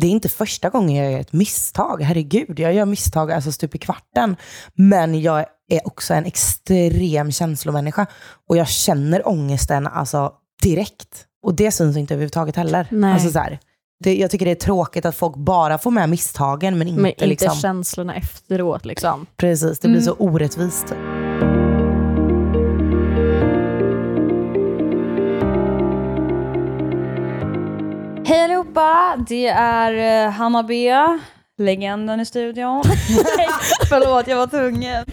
det är inte första gången jag gör ett misstag. Herregud, jag gör misstag alltså stup i kvarten. Men jag är också en extrem känslomänniska. Och jag känner ångesten alltså direkt. Och det syns inte överhuvudtaget heller. Nej. Alltså så här, det, jag tycker det är tråkigt att folk bara får med misstagen men inte, Men inte liksom... känslorna efteråt liksom. Precis, det blir så orättvist. Allihopa! Det är uh, Hanna B, legenden i studion. Nej, förlåt, jag var tvungen.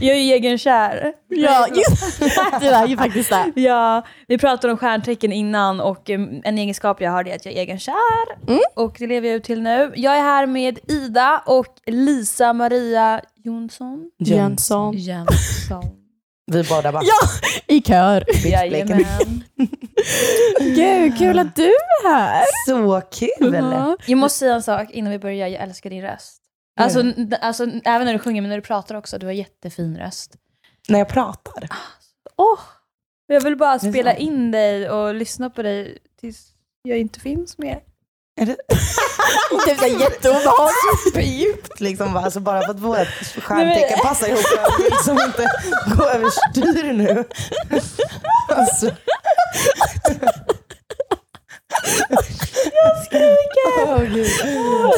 Jag är ju egenkär. Ja, just det är ju faktiskt det. Ja, vi pratade om stjärntecken innan och um, en egenskap jag har är att jag är egenkär. Mm. Och det lever jag ut till nu. Jag är här med Ida och Lisa Maria Jonsson. Jönsson. Jönsson. Vi båda bara... Ja, i kör. Jajamän. Gud, kul att du är här. Så kul! Ja. Jag måste säga en sak innan vi börjar, jag älskar din röst. Alltså, n- alltså även när du sjunger, men när du pratar också, du har jättefin röst. När jag pratar. Åh! jag vill bara spela in dig och lyssna på dig tills jag inte finns mer. Är det Det är jätteobehagligt. superdjupt liksom? va? Alltså bara för att vårt stjärntecken passar ihop. Jag vill liksom inte gå överstyr nu. Alltså. Åh, Gud.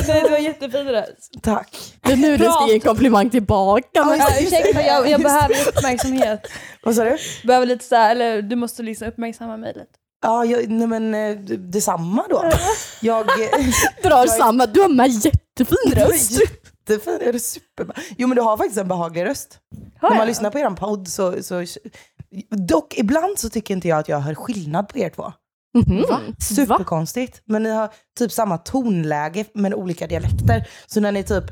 Nej, du har jättefin röst. Tack. Det är nu du ska ge en komplimang tillbaka. Men... Ja, ursäkta, jag, jag behöver uppmärksamhet. Vad sa du? Behöver lite så här, eller du måste liksom uppmärksamma mig lite. Ja, jag, nej men eh, detsamma då. Jag... drar samma. Du har med jättefin röst. Jättefin, är det superbra. Jo men du har faktiskt en behaglig röst. Har När man jag? lyssnar på er podd så, så... Dock, ibland så tycker inte jag att jag hör skillnad på er två. Mhm. Va? Superkonstigt. Men ni har typ samma tonläge men olika dialekter. Så när ni typ...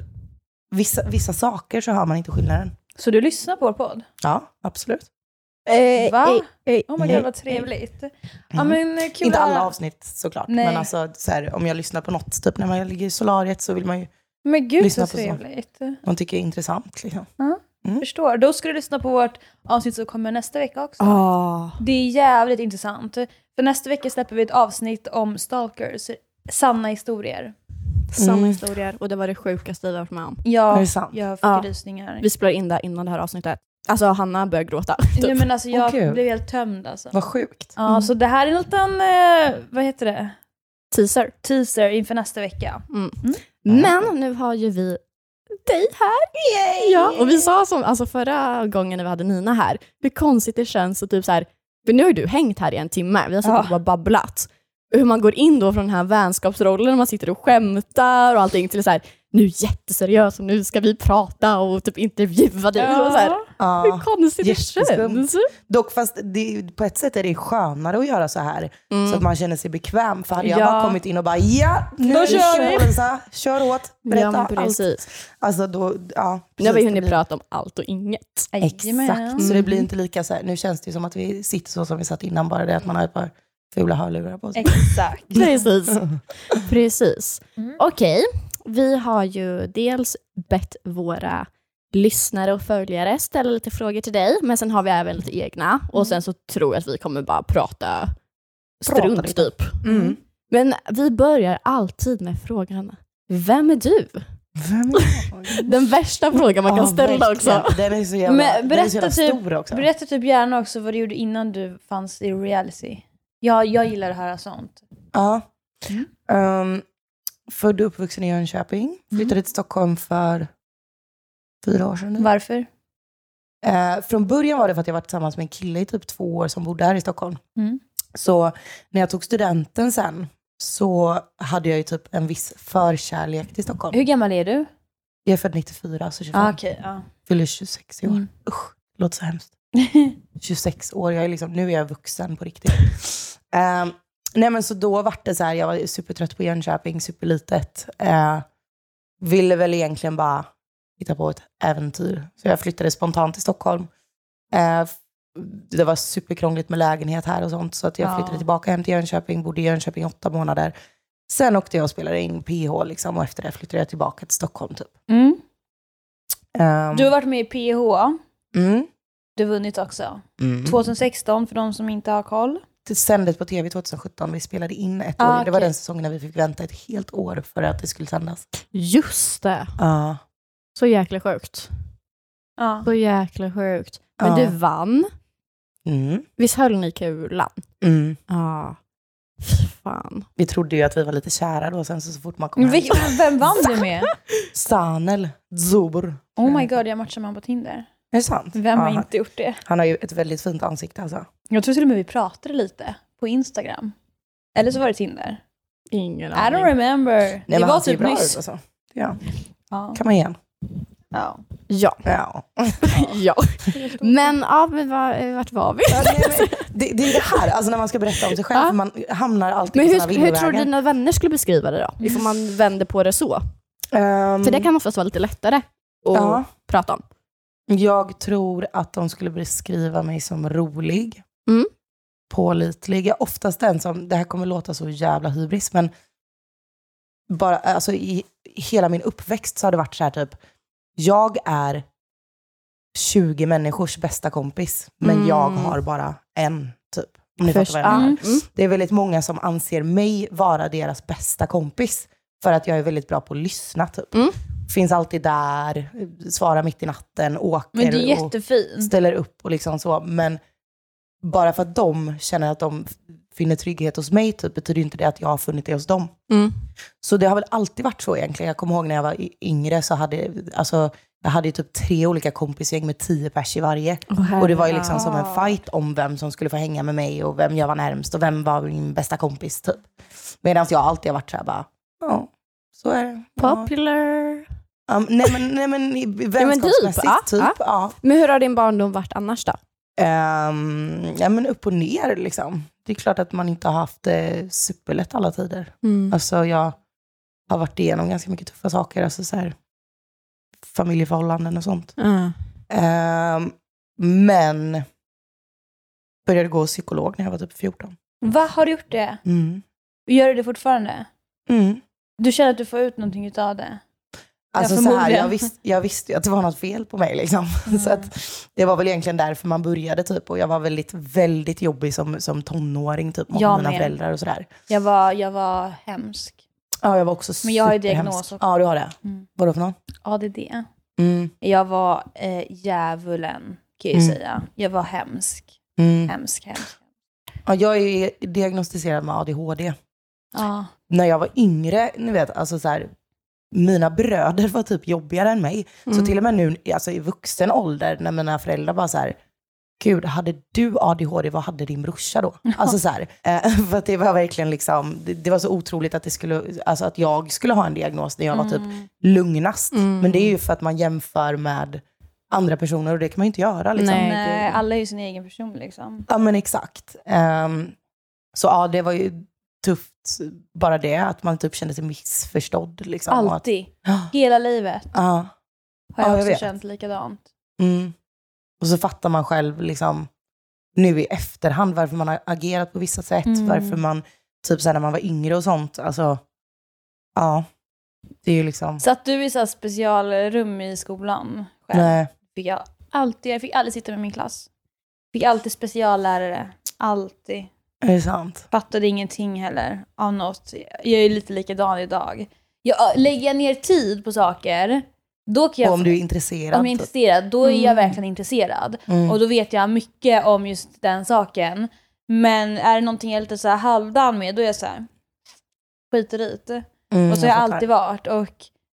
Vissa, vissa saker så hör man inte skillnaden. Så du lyssnar på vår podd? Ja, absolut. Eh, Va? eh, eh, Oh my god vad trevligt. Ja men eh, kul Inte att alla avsnitt såklart. Nej. Men alltså, så här, om jag lyssnar på något, typ när man ligger i solariet så vill man ju... Men gud lyssna så på sånt. trevligt. Man tycker det är intressant liksom. Mm. Förstår. Då ska du lyssna på vårt avsnitt som kommer nästa vecka också. Ah. Det är jävligt intressant. För nästa vecka släpper vi ett avsnitt om stalkers. Sanna historier. Sanna Mm. historier och det var det sjukaste vi varit med om. Ja, jag fick Ja. rysningar. Vi spelar in det innan det här avsnittet. Alltså Hanna började gråta. Nej, Typ. men alltså, jag Åh, blev helt tömd alltså. Vad sjukt. Ja, så det här är en liten, eh, vad heter det? Teaser. Teaser inför nästa vecka. Mm. Mm. Men nu har ju vi dig här. Ja, och vi sa som alltså förra gången när vi hade Nina här, hur konstigt det känns att typ så här, för nu har ju du hängt här i en timme, vi har suttit Ja. och bara babblat. Hur man går in då från den här vänskapsrollen, och man sitter och skämtar och allting till så här, nu jätteseriöst och nu ska vi prata och typ intervjua dig. Och så här, hur Ja. konstigt det känns. Dock fast det, på ett sätt är det skönare att göra så här. Mm. Så att man känner sig bekväm. För hade jag Ja. bara kommit in och bara ja, nu Då kör vi." Lisa, kör åt, berätta Ja, allt. precis. Alltså då, ja. Nu har vi precis, hunnit blir- prata om allt och inget. Exakt, så det blir inte lika så här. Nu känns det ju som att vi sitter så som vi satt innan, bara det att man har ett par fula hörlurar på sig. Exakt. Precis. Precis. Mm. Okej, vi har ju dels bett våra lyssnare och följare ställa lite frågor till dig, men sen har vi även lite egna. Och sen så tror jag att vi kommer bara prata strunt lite. typ. Mm. Men vi börjar alltid med frågan, vem är du? Vem är jag? Den värsta frågan man kan Ja, ställa verkligen. också. Den är så jävla, Men den är så jävla berätta typ, stor också. berätta typ gärna också vad du gjorde innan du fanns i reality. Ja, jag gillar att höra sånt. Ja. Mm. Um, född och uppvuxen i Jönköping. Flyttade till Stockholm för fyra år sedan nu. Varför? Eh, från början var det för att jag var tillsammans med en kille i typ två år som bodde här i Stockholm. Mm. Så när jag tog studenten sen så hade jag ju typ en viss förkärlek till Stockholm. Hur gammal är du? Jag är född 94, så 25. Ah, Okej, ja. Fyller 26 i år. Mm. Usch, låter så hemskt. 26 år, jag är liksom, nu är jag vuxen på riktigt. Ehm, nej men så då var det så här, jag var supertrött på Jönköping, superlitet. Uh, ville väl egentligen bara hitta på ett äventyr. Så jag flyttade spontant till Stockholm. F- det var superkrångligt med lägenhet här och sånt, så att jag Ja. flyttade tillbaka hem till Jönköping, bodde i Jönköping åtta månader. Sen åkte jag och spelade in PH liksom, och efter det flyttade jag tillbaka till Stockholm. Typ. Mm. Ehm, Du har varit med i PH. mm, Du vunnit också. mm. 2016 för de som inte har koll. det sändes på tv 2017. Vi spelade in ett Ah, år. Det var okej. den säsongen när vi fick vänta ett helt år för att det skulle sändas. Just det. Ja. Så jäkla sjukt. Ja. Så jäkla sjukt. Men Ja. du vann. Mm. Visst höll ni kulan? Mm. Ja. Fan. Vi trodde ju att vi var lite kära då, sen så, så fort man kom hem. Vem vann du med? Sanel Zubur. Oh my god, jag matchar med honom på Tinder. Är det sant? Vem har Ja, inte gjort det? Han har ju ett väldigt fint ansikte alltså. Jag tror till och med vi pratade lite på Instagram. Eller så var det Tinder. Ingen I aning. don't remember. Nej, det men var han ser typ bra nyss. Ut, alltså. Ja, Ja. kan man igen. Ja. Ja. Ja. ja. Men, ja, men var, vart var vi? Ja, nej, men det, det är det här, alltså när man ska berätta om sig själv, Ja. för man hamnar alltid Men på hur, såna hur tror du villovägar. dina vänner skulle beskriva det då? Ifall man vänder på det så. Ehm, För det kan oftast vara lite lättare att Ja. prata om. Jag tror att de skulle beskriva mig som rolig, Mm. pålitlig. Jag är oftast den som, det här kommer låta så jävla hybris, men bara, alltså i hela min uppväxt så har det varit så här typ, jag är 20 människors bästa kompis, men Mm. jag har bara en, typ. Om ni Först- fattar vad jag menar. ja. Mm. Det är väldigt många som anser mig vara deras bästa kompis. För att jag är väldigt bra på att lyssna typ. Mm. Finns alltid där, svarar mitt i natten, åker och ställer upp och liksom så. Men bara för att de känner att de finner trygghet hos mig typ, betyder inte det att jag har funnit det hos dem. Mm. Så det har väl alltid varit så egentligen. Jag kommer ihåg när jag var yngre så hade alltså, jag hade typ tre olika kompisgäng med tio pers i varje. Och det var ju liksom som en fight om vem som skulle få hänga med mig och vem jag var närmst och vem var min bästa kompis typ. Medan jag alltid har varit såhär bara, ja, så är det. Ja. Popular. Um, nej men, nej, men typ, vänskapsmässigt ja, typ. ja. Ja. Men hur har din barndom varit annars då? Ehm, ja men upp och ner liksom. Det är klart att man inte har haft det superlätt alla tider. Mm. Alltså jag har varit igenom ganska mycket tuffa saker, alltså så här, familjeförhållanden och sånt. Ja. Ehm, men började gå psykolog när jag var typ 14. Va, har du gjort det? Mm. Gör du det fortfarande? Mm. Du känner att du får ut någonting utav det? Alltså så här, jag, visst, jag visste ju att det var något fel på mig. Liksom. Så att, det var väl egentligen därför man började. Typ. Och jag var väldigt, väldigt jobbig som, som tonåring typ, mot Jag mina med. föräldrar och sådär. Jag var, jag var hemsk. Ja, jag var också Men jag har ju diagnos också. Ja, du har det. Mm. Vadå för någon? ADD. Mm. Jag var eh, djävulen, kan jag ju Mm. säga. Jag var hemsk. Mm. Hemsk, hemsk. Ja, jag är diagnostiserad med ADHD. Ja. När jag var yngre, ni vet, alltså så här, mina bröder var typ jobbigare än mig. Mm. Så till och med nu alltså i vuxen ålder, när mina föräldrar bara så här, Gud, hade du ADHD, vad hade din brorsa då? Alltså så här, eh, för att det var verkligen liksom, det, det var så otroligt att, det skulle, alltså att jag skulle ha en diagnos när jag var typ Mm. lugnast. Mm. Men det är ju för att man jämför med andra personer och det kan man ju inte göra. Liksom. Nej. Alla är ju sin egen person liksom. Ja men exakt. Ehm, så ja, det var ju tufft bara det, att man typ kände sig missförstådd. Liksom, att, Alltid. ja, Hela livet ja, har Ja, jag jag också vet. känt likadant. mm. Och så fattar man själv liksom, nu i efterhand varför man har agerat på vissa sätt, Mm. varför man, typ så när man var yngre och sånt, alltså, ja, det är ju liksom, Satt du i så specialrum i skolan själv? nej, Fick jag, alltid, jag fick aldrig sitta med min klass. Fick alltid speciallärare. Alltid. Är det sant? Fattade ingenting heller av något. Jag är lite likadan idag. Jag, lägger jag ner tid på saker, då kan jag... Om du är intresserad. om jag är typ. intresserad, då är jag Mm. verkligen intresserad. Mm. Och då vet jag mycket om just den saken. Men är det någonting jag är lite så här halvdan med, då är jag så här, skiter i. Mm, Och så har jag alltid varit. Och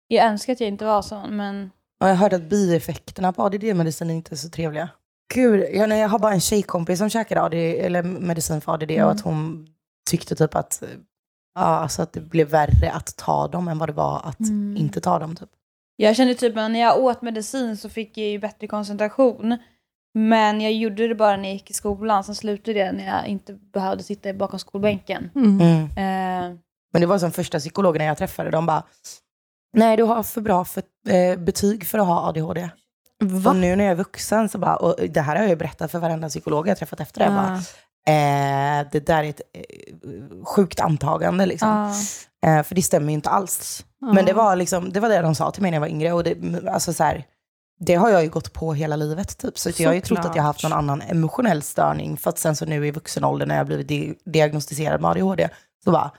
jag önskar att jag inte var sån, men Och jag har hört att bieffekterna på ADD-medicin inte är så trevliga. Gud, jag, nej, jag har bara en tjejkompis som käkade ADD, eller medicin för ADD Mm. och att hon tyckte typ att, ja, alltså att det blev värre att ta dem än vad det var att Mm. inte ta dem. Typ. Jag kände typ att när jag åt medicin så fick jag ju bättre koncentration. Men jag gjorde det bara när jag gick i skolan, sen slutade det när jag inte behövde sitta bakom skolbänken. Mm. Mm. Eh, Men det var som första psykologerna jag träffade, de bara, nej du har för bra för, eh, betyg för att ha ADHD. Va? Och nu när jag är vuxen så bara, och det här har jag ju berättat för varenda psykolog jag träffat efter det. Jag Bara, Ah. eh, det där är ett eh, sjukt antagande liksom. ja. Eh, för det stämmer ju inte alls. Ah. Men det var, liksom, det var det de sa till mig när jag var yngre. Och det, alltså så här, det har jag ju gått på hela livet typ. Så att jag har ju trott att jag har haft någon annan emotionell störning. För att sen så nu i vuxen ålder när jag blivit di- diagnostiserad med ADHD, så bara,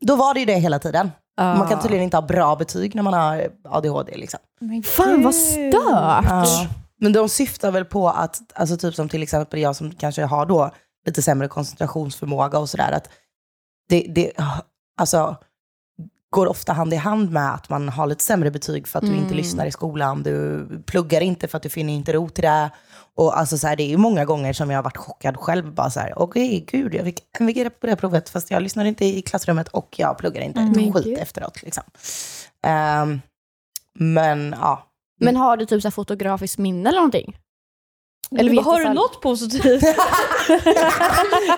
då var det ju det hela tiden. Man kan tydligen inte ha bra betyg när man har ADHD liksom. Men Fan vad stört! Ja. Men de syftar väl på att, alltså typ som till exempel jag som kanske har då lite sämre koncentrationsförmåga och sådär, att det, det alltså, går ofta hand i hand med att man har lite sämre betyg för att du inte lyssnar i skolan, du pluggar inte för att du finner inte ro till det. Och alltså så här, det är ju många gånger som jag har varit chockad själv, bara så här, okej gud, jag fick MVG på det provet, fast jag lyssnade inte i klassrummet och jag pluggar inte ett skit efteråt. Liksom. Ehm, men ja, Men har du typ så här fotografiskt minne eller någonting? Eller har du något positivt?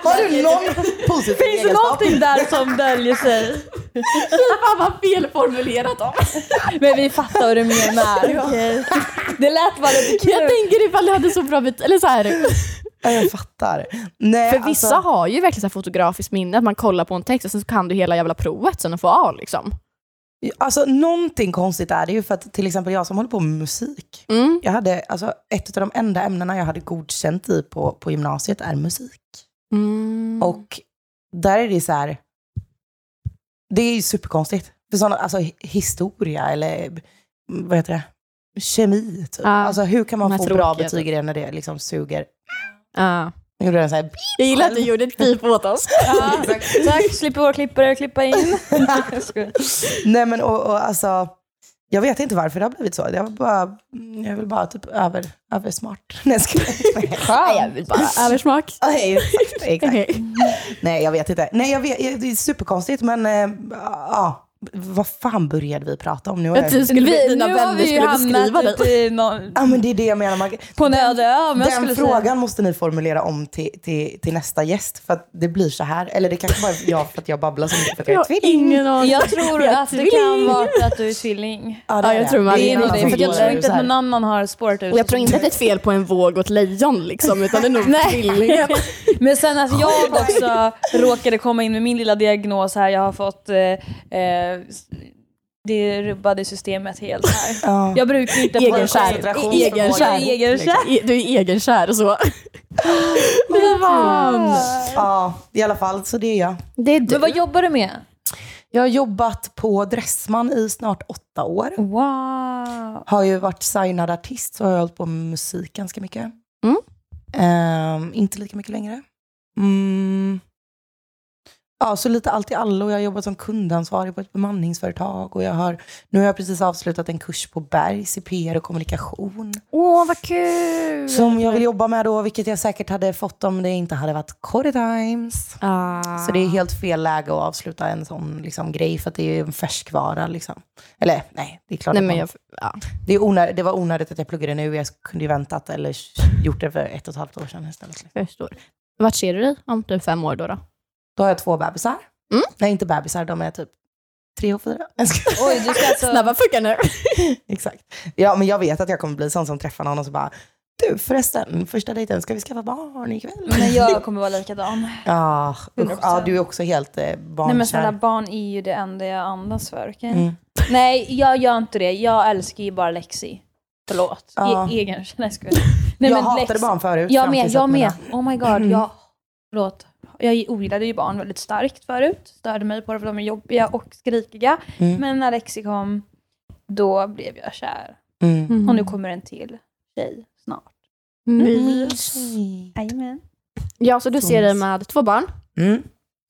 Har du någon positiv Finns det egenskap? någonting där som döljer sig? Fan vad felformulerat av Men vi fattar vad du menar. okej? Det lät bara lite Jag kul. tänker ifall du hade så bra bet- eller så här. Ja, jag fattar. Nej, För vissa alltså, har ju verkligen så här fotografiskt minne, att man kollar på en text och sen så kan du hela jävla provet sen och får A liksom. Alltså, någonting konstigt är det ju för att till exempel jag som håller på med musik. Mm. Jag hade, alltså, ett av de enda ämnena jag hade godkänt i på, på gymnasiet är musik. Mm. Och där är det så här, det är ju superkonstigt. För sådana, alltså hi- historia eller vad heter det? Kemi typ. Ja, alltså hur kan man få bra tråkiga betyg i det när det liksom suger? Ja. Jag gjorde en så här, Jag gillar att du gjorde ett pip åt oss. Ja, tack, slipper vår klippare klippa in. Jag. Nej men och, och alltså, jag vet inte varför det har blivit så. Jag, bara, jag vill bara typ över, översmart. Nej, jag skojar. Nej. Nej, jag vill bara översmak. Nej, exakt, exakt. Nej, jag vet inte. Nej, jag vet, det är superkonstigt, men äh, ja, vad fan började vi prata om nu? Att du skulle, Vi, dina nu har vänner vi ju skulle beskriva dig. någon, Ja, men det är det jag menar. Man, på en öde ö. jag den frågan säga. måste ni formulera om till, till, till nästa gäst, för att det blir så här. Eller det kanske bara är jag för att jag babblar så mycket för att jag Jag är har tvilling. ingen aning. Jag tror Jag att det kan vara att du är tvilling. Ja, Ja, jag tror man- Det är det, för jag tror inte att någon annan har spårat ut. Och jag tror inte att det är ett fel på en våg och ett lejon liksom, utan det är nog tvillingen. Men sen att jag också råkade komma in med min lilla diagnos här. Jag har fått eh, eh, det rubbade systemet helt här. Ja. Jag brukar inte Egenkär. Koncentration- Egenkär. Egenkär. E- Du är egenkär och så. Det vann! ja, i alla fall, så det är jag. Det är du. Men vad jobbar du med? Jag har jobbat på Dressman i snart åtta år. Wow. Har ju varit signad artist, så har jag hållit på med musik ganska mycket. Mm. Ehm, inte lika mycket längre. Mm. Ja, så lite allt i allo. Jag har jobbat som kundansvarig på ett bemanningsföretag och jag har, nu har jag precis avslutat en kurs på Bergs i PR och kommunikation. Åh, vad kul! Som jag vill jobba med då, vilket jag säkert hade fått om det inte hade varit Corey Times. Ah. Så det är helt fel läge att avsluta en sån liksom, grej, för att det är ju en färskvara. Liksom. Eller nej, det är klart Nej, men jag, ja. det, är onödigt, det var onödigt att jag pluggade nu. Jag kunde ju väntat eller gjort det för ett och ett halvt år sedan istället. Liksom. förstår. Vart ser du dig om typ fem år då? då? Då har jag två bebisar. Mm. Nej, inte bebisar, de är typ tre och fyra. Oj, du ska alltså... Snabba puckar nu. Exakt. Ja, men jag vet att jag kommer bli sån som träffar någon och så bara, du förresten, första dejten, ska vi skaffa barn ikväll? Men jag kommer vara likadan. Ja, usch, 100%. ja, du är också helt eh, Nej men barnkär. snälla, barn är ju det enda jag andas för. okej? Mm. Nej, jag gör inte det. Jag älskar ju bara Lexi. Förlåt. Ja. E- egen... Nej, jag. Nej, men hatade Lex- barn förut. Jag med, jag med. Oh my god, Mm. jag... Förlåt. Jag ogillade ju barn väldigt starkt förut. Störde mig på det för de är jobbiga och skrikiga. Mm. Men när Lexi kom, då blev jag kär. Mm. Och nu kommer en till tjej snart. Mys. Jajamän. Ja, så du Så ser dig med två barn? Mm.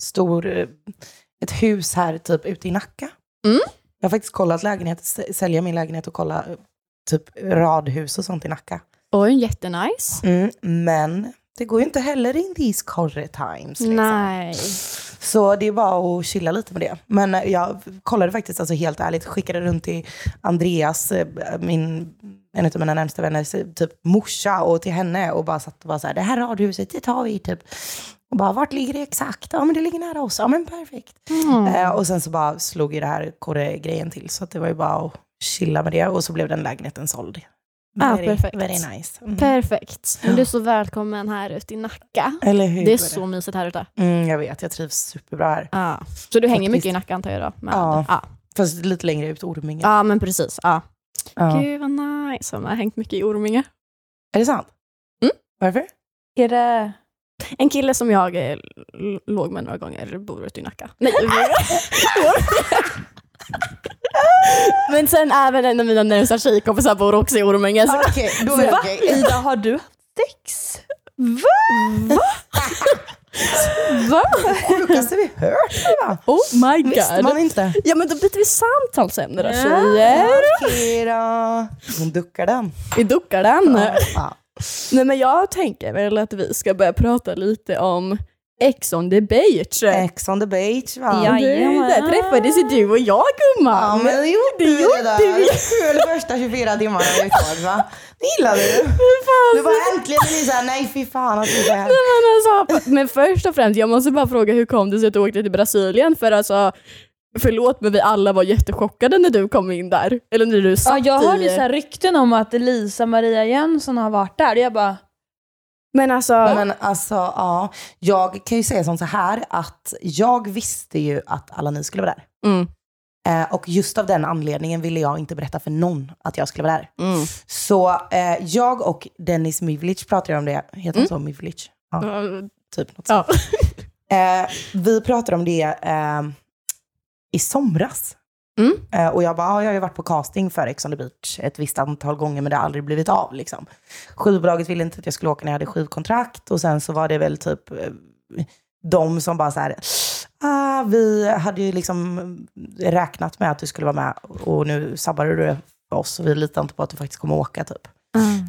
Stor, eh, ett hus här typ ute i Nacka. Mm. Jag har faktiskt kollat lägenhet, sälja min lägenhet och kolla eh, typ radhus och sånt i Nacka. Oj, jättenice. Mm. Men det går ju inte heller in these corre times. Liksom. Nej. Så det är bara att chilla lite med det. Men eh, jag kollade faktiskt, alltså helt ärligt, skickade runt till Andreas, eh, min, en av mina närmsta vänners eh, typ morsa och till henne och bara satt och bara så här, det här radhuset, det tar vi typ. Och bara, vart ligger det exakt? Ja men det ligger nära oss, ja men perfekt. Mm. Eh, och sen så bara slog ju det här korre-grejen till, så det var ju bara att chilla med det. Och så blev den lägenheten såld. Ah, very, perfekt. very nice. Mm. Perfekt. Men Du är så välkommen här ute i Nacka. Eller hur? Det är så mysigt här ute. Mm, jag vet, jag trivs superbra här. Ja. Så du hänger Faktiskt. mycket i Nacka antar jag då? Med, Ja. ja. Fast lite längre ut, Orminge. Ja, men precis. Ja. Ja. Gud vad nice. Han har hängt mycket i Orminge. Är det sant? Mm. Varför? Är det... En kille som jag eh, låg med några gånger bor ute i Nacka. Nej, Men sen även en av mina närmsta tjejkompisar bor också i Orminge. Så Okej, då är det Va? okej. Ida, har du haft sex? Va? Sjukaste vi hört. va? Oh my Visste god. man inte. Ja men då byter vi samtalsämne då tjejer. Okej då. Hon duckar den. Vi duckar den. Ja. Nej men jag tänker väl att vi ska börja prata lite om Ex on the beach. Ex on the beach va? Ja. Det- Jajamän. Där träffades ju du och jag Ja gumman. men det gjorde det vi gjorde det där. vi. Kul första 24 timmarna vi såg va? Det gillade du. Du var äntligen ni såhär, nej fy fan att du är här. Men, alltså, men först och främst, jag måste bara fråga hur kom det sig att du åkte till Brasilien? För alltså, förlåt men vi alla var jättechockade när du kom in där. Eller när du Ja, satt jag hörde i... så här rykten om att Lisa Maria Jönsson har varit där. Jag bara, Men alltså, Men alltså ja, jag kan ju säga som så här att jag visste ju att alla ni skulle vara där. mm, Eh, och just av den anledningen ville jag inte berätta för någon att jag skulle vara där. mm. Så eh, jag och Dennis Mivlic pratade om det, heter han så Mivlic? Ja, typ något Ja. sånt. Eh, vi pratade om det eh, i somras. Mm. Eh, och jag bara, ja, jag har ju varit på casting för Ex on the beach ett visst antal gånger men det har aldrig blivit av. Liksom. Skivbolaget ville inte att jag skulle åka när jag hade skivkontrakt och sen så var det väl typ eh, de som bara så här, ah, vi hade ju liksom räknat med att du skulle vara med och nu sabbade du oss och vi litar inte på att du faktiskt kommer åka typ.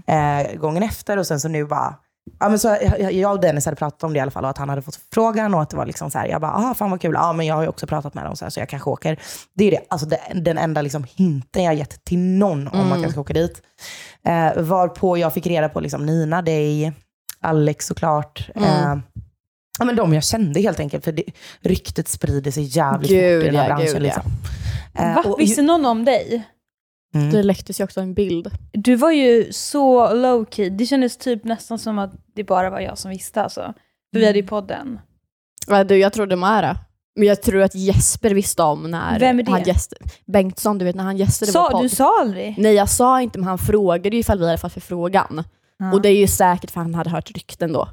Eh, gången efter och sen så nu bara, ja, men så, jag, jag och Dennis hade pratat om det i alla fall och att han hade fått frågan och att det var liksom så här, jag bara, ah, fan vad kul, ja men jag har ju också pratat med dem så, här, så jag kanske åker. Det är det, alltså det, den enda liksom hinten jag gett till någon om att jag ska åka dit. Eh, varpå jag fick reda på liksom Nina, dig, Alex såklart. Eh, ja, men de jag kände helt enkelt, för det, ryktet sprider sig jävligt Gud, fort i den här ja, branschen. gud, ja. liksom. Eh, va? och- Visste någon om dig? Mm. Det läcktes ju också en bild. Du var ju så low key. Det kändes typ nästan som att det bara var jag som visste alltså. För vi hade ju podden. Ja, du, jag trodde det. Men jag tror att Jesper visste om när Vem är det? han gästade. Bengtsson, du vet när han gästade vår Sa, podd. du sa aldrig? Nej jag sa inte, men han frågade ju ifall vi hade fått förfrågan. Och det är ju säkert för han hade hört rykten då.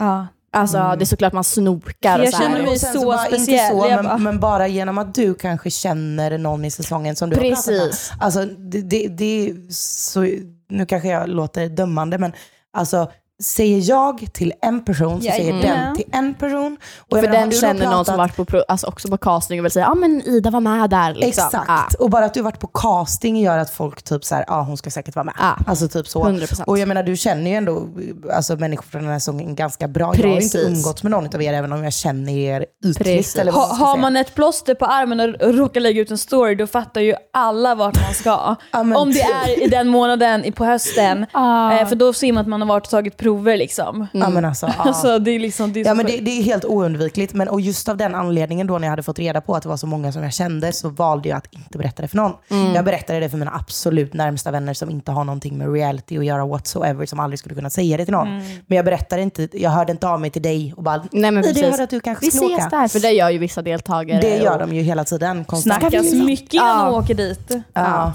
Ja. Alltså Mm. det är såklart man snokar. Jag så känner mig så bara, speciell. Inte så, men, bara- men bara genom att du kanske känner någon i säsongen som du har pratat med. Precis. Alltså, det, det, det är så, nu kanske jag låter dömande, men alltså, säger jag till en person så säger Jajamän. den till en person. Och jag För den känner någon som varit på, alltså också på casting och vill säga ja ah, men Ida var med där. Liksom. Exakt. Och bara att du varit på casting gör att folk typ så här, ja ah, hon ska säkert vara med. Ja. Alltså typ så. 100%. Och jag menar du känner ju ändå alltså, människor från den här säsongen ganska bra. Jag har ju inte Precis. umgåtts med någon av er även om jag känner er ytligt. Precis. Eller vad Ha, har man ett plåster på armen och och råkar lägga ut en story, då fattar ju alla vart man ska. Ja, Om det typ. är i den månaden i- på hösten. Ah. Eh, för då ser man att man har varit och tagit prover liksom. Ja men alltså, ja. Alltså det är liksom, det är Ja men det, det är helt oundvikligt. Men, och just av den anledningen då när jag hade fått reda på att det var så många som jag kände så valde jag att inte berätta det för någon. Mm. Jag berättade det för mina absolut närmsta vänner som inte har någonting med reality att göra whatsoever, som aldrig skulle kunna säga det till någon. Mm. Men jag berättade inte, jag hörde inte av mig till dig och bara, Nej men "Nej, det precis. hörde att du kanske Vi ses åka. där, för det gör ju vissa deltagare. Det gör och- de ju hela tiden. konstant. Snackas mycket innan Ja. de åker dit. Ja,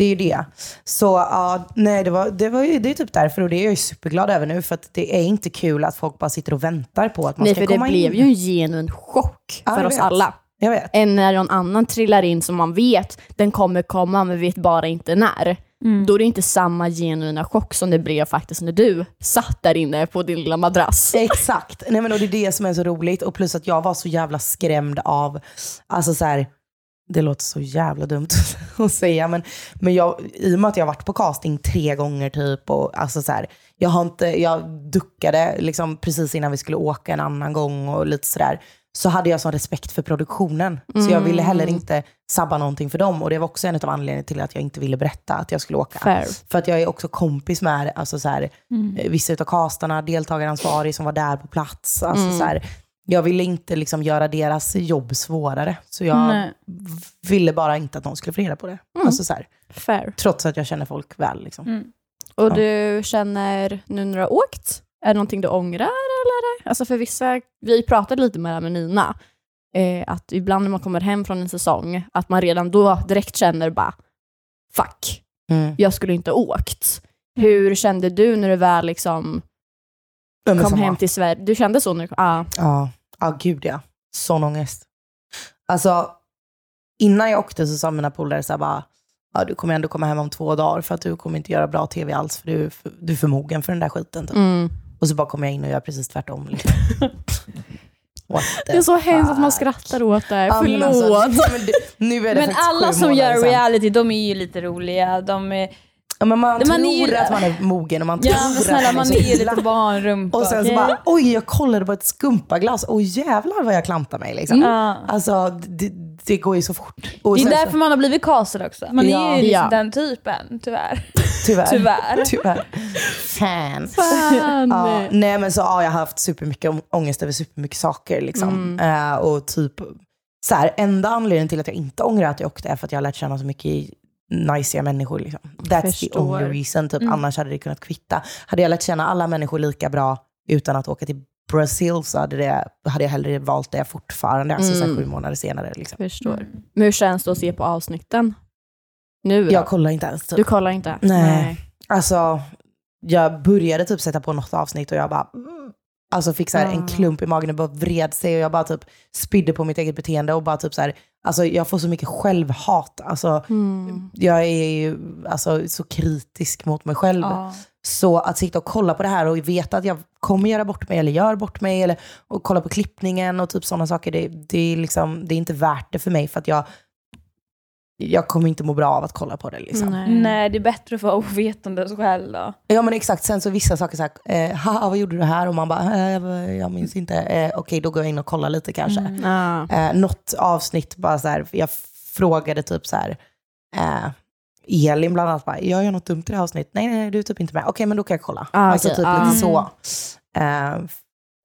det är ju det. Så ja, nej, det, var, det, var ju, det är typ därför och det är jag ju superglad över nu för att det är inte kul att folk bara sitter och väntar på att man Nej ska för det komma blev in. ju en genuin chock Ja, för oss vet. alla. Jag vet. Än när någon annan trillar in som man vet, den kommer komma men vet bara inte när. Mm. Då är det inte samma genuina chock som det blev faktiskt när du satt där inne på din lilla madrass. Exakt. Nej, men och det är det som är så roligt. Och plus att jag var så jävla skrämd av, alltså så här, det låter så jävla dumt att säga, men, men jag, i och med att jag varit på casting tre gånger typ, och alltså så här, jag, har inte, jag duckade liksom precis innan vi skulle åka en annan gång och lite sådär, så hade jag sån respekt för produktionen. Så jag ville heller inte sabba någonting för dem. Och det var också en av anledningarna till att jag inte ville berätta att jag skulle åka. Fair. För att jag är också kompis med alltså så här, eh, vissa av castarna, deltagaransvarig som var där på plats. Alltså så här, jag ville inte liksom göra deras jobb svårare. Så jag Nej. ville bara inte att någon skulle få reda på det. Alltså så här, Fair. trots att jag känner folk väl. Liksom. Och Ja. du känner, nu när du har åkt, är det någonting du ångrar eller? Alltså för vissa, vi pratade lite med det här med Nina, eh, att ibland när man kommer hem från en säsong, att man redan då direkt känner bara fuck. Mm. jag skulle inte ha åkt. Hur kände du när du väl liksom Men kom samma. hem till Sverige? Du kände så kom? Ah. Ja, ja gud ja. Sån ångest. Alltså, innan jag åkte så sa mina polare så här bara, ja, du kommer ändå komma hem om två dagar för att du kommer inte göra bra tv alls för du, för, du är för mogen för den där skiten. Typ. Mm. Och så bara kommer jag in och gör precis tvärtom. Liksom. Det är så hemskt att man skrattar åt det. Ja, Förlåt. alltså, men det, nu är det Men alla som gör reality, de är ju lite roliga. De är, Ja, men man man tror är ju- att man är mogen och man ja tror men att snälla, man man är ju illa. lite barnrumpa. Och sen så bara, oj jag kollade på ett skumpaglas, oj jävlar vad jag klantar mig liksom. Ja. Alltså det, det går ju så fort. Och Det är därför så, man har blivit castad också. Man är Ja. ju liksom Ja. den typen, tyvärr. tyvärr. Tyvärr. tyvärr. Fan. Fan. Ja, nej men så ja, jag har haft supermycket ångest över supermycket saker liksom. Mm. Eh, och typ, så här, enda anledningen till att jag inte ångrar att jag åkte är för att jag har lärt känna så mycket najsiga människor. Liksom. That's the Förstår. only reason. Typ. Mm. Annars hade det kunnat kvitta. Hade jag lärt känna alla människor lika bra utan att åka till Brasil så hade, det, hade jag hellre valt det fortfarande, alltså så Mm. sju månader senare. Liksom. Förstår. Men hur känns det att se på avsnitten? Nu då? Jag kollar inte ens. Typ. Du kollar inte? Nej. Alltså, jag började typ sätta på något avsnitt och jag bara, mm. Alltså fick så här en Ah. klump i magen och bara vred sig och jag bara typ spydde på mitt eget beteende och bara typ så här, alltså jag får så mycket självhat. Alltså, Mm. jag är ju alltså, så kritisk mot mig själv. Ja. Så att sitta och kolla på det här och veta att jag kommer göra bort mig eller gör bort mig eller och kolla på klippningen och typ sådana saker, det, det, är liksom, det är inte värt det för mig för att jag, jag kommer inte må bra av att kolla på det. Liksom. Nej. Nej, det är bättre att vara ovetande själv då. Ja men exakt, sen så vissa saker såhär, eh, haha vad gjorde du här? Och man bara, eh, jag minns inte. Eh, Okej, då går jag in och kollar lite kanske. Mm. Ah. Eh, något avsnitt bara så här, jag frågade typ så här, eh, Elin bland annat bara, jag gör något dumt i det här avsnittet. Nej, nej, nej, du är typ inte med. Okej, men då kan jag kolla. Ah, alltså okej, typ ah. lite så. Eh,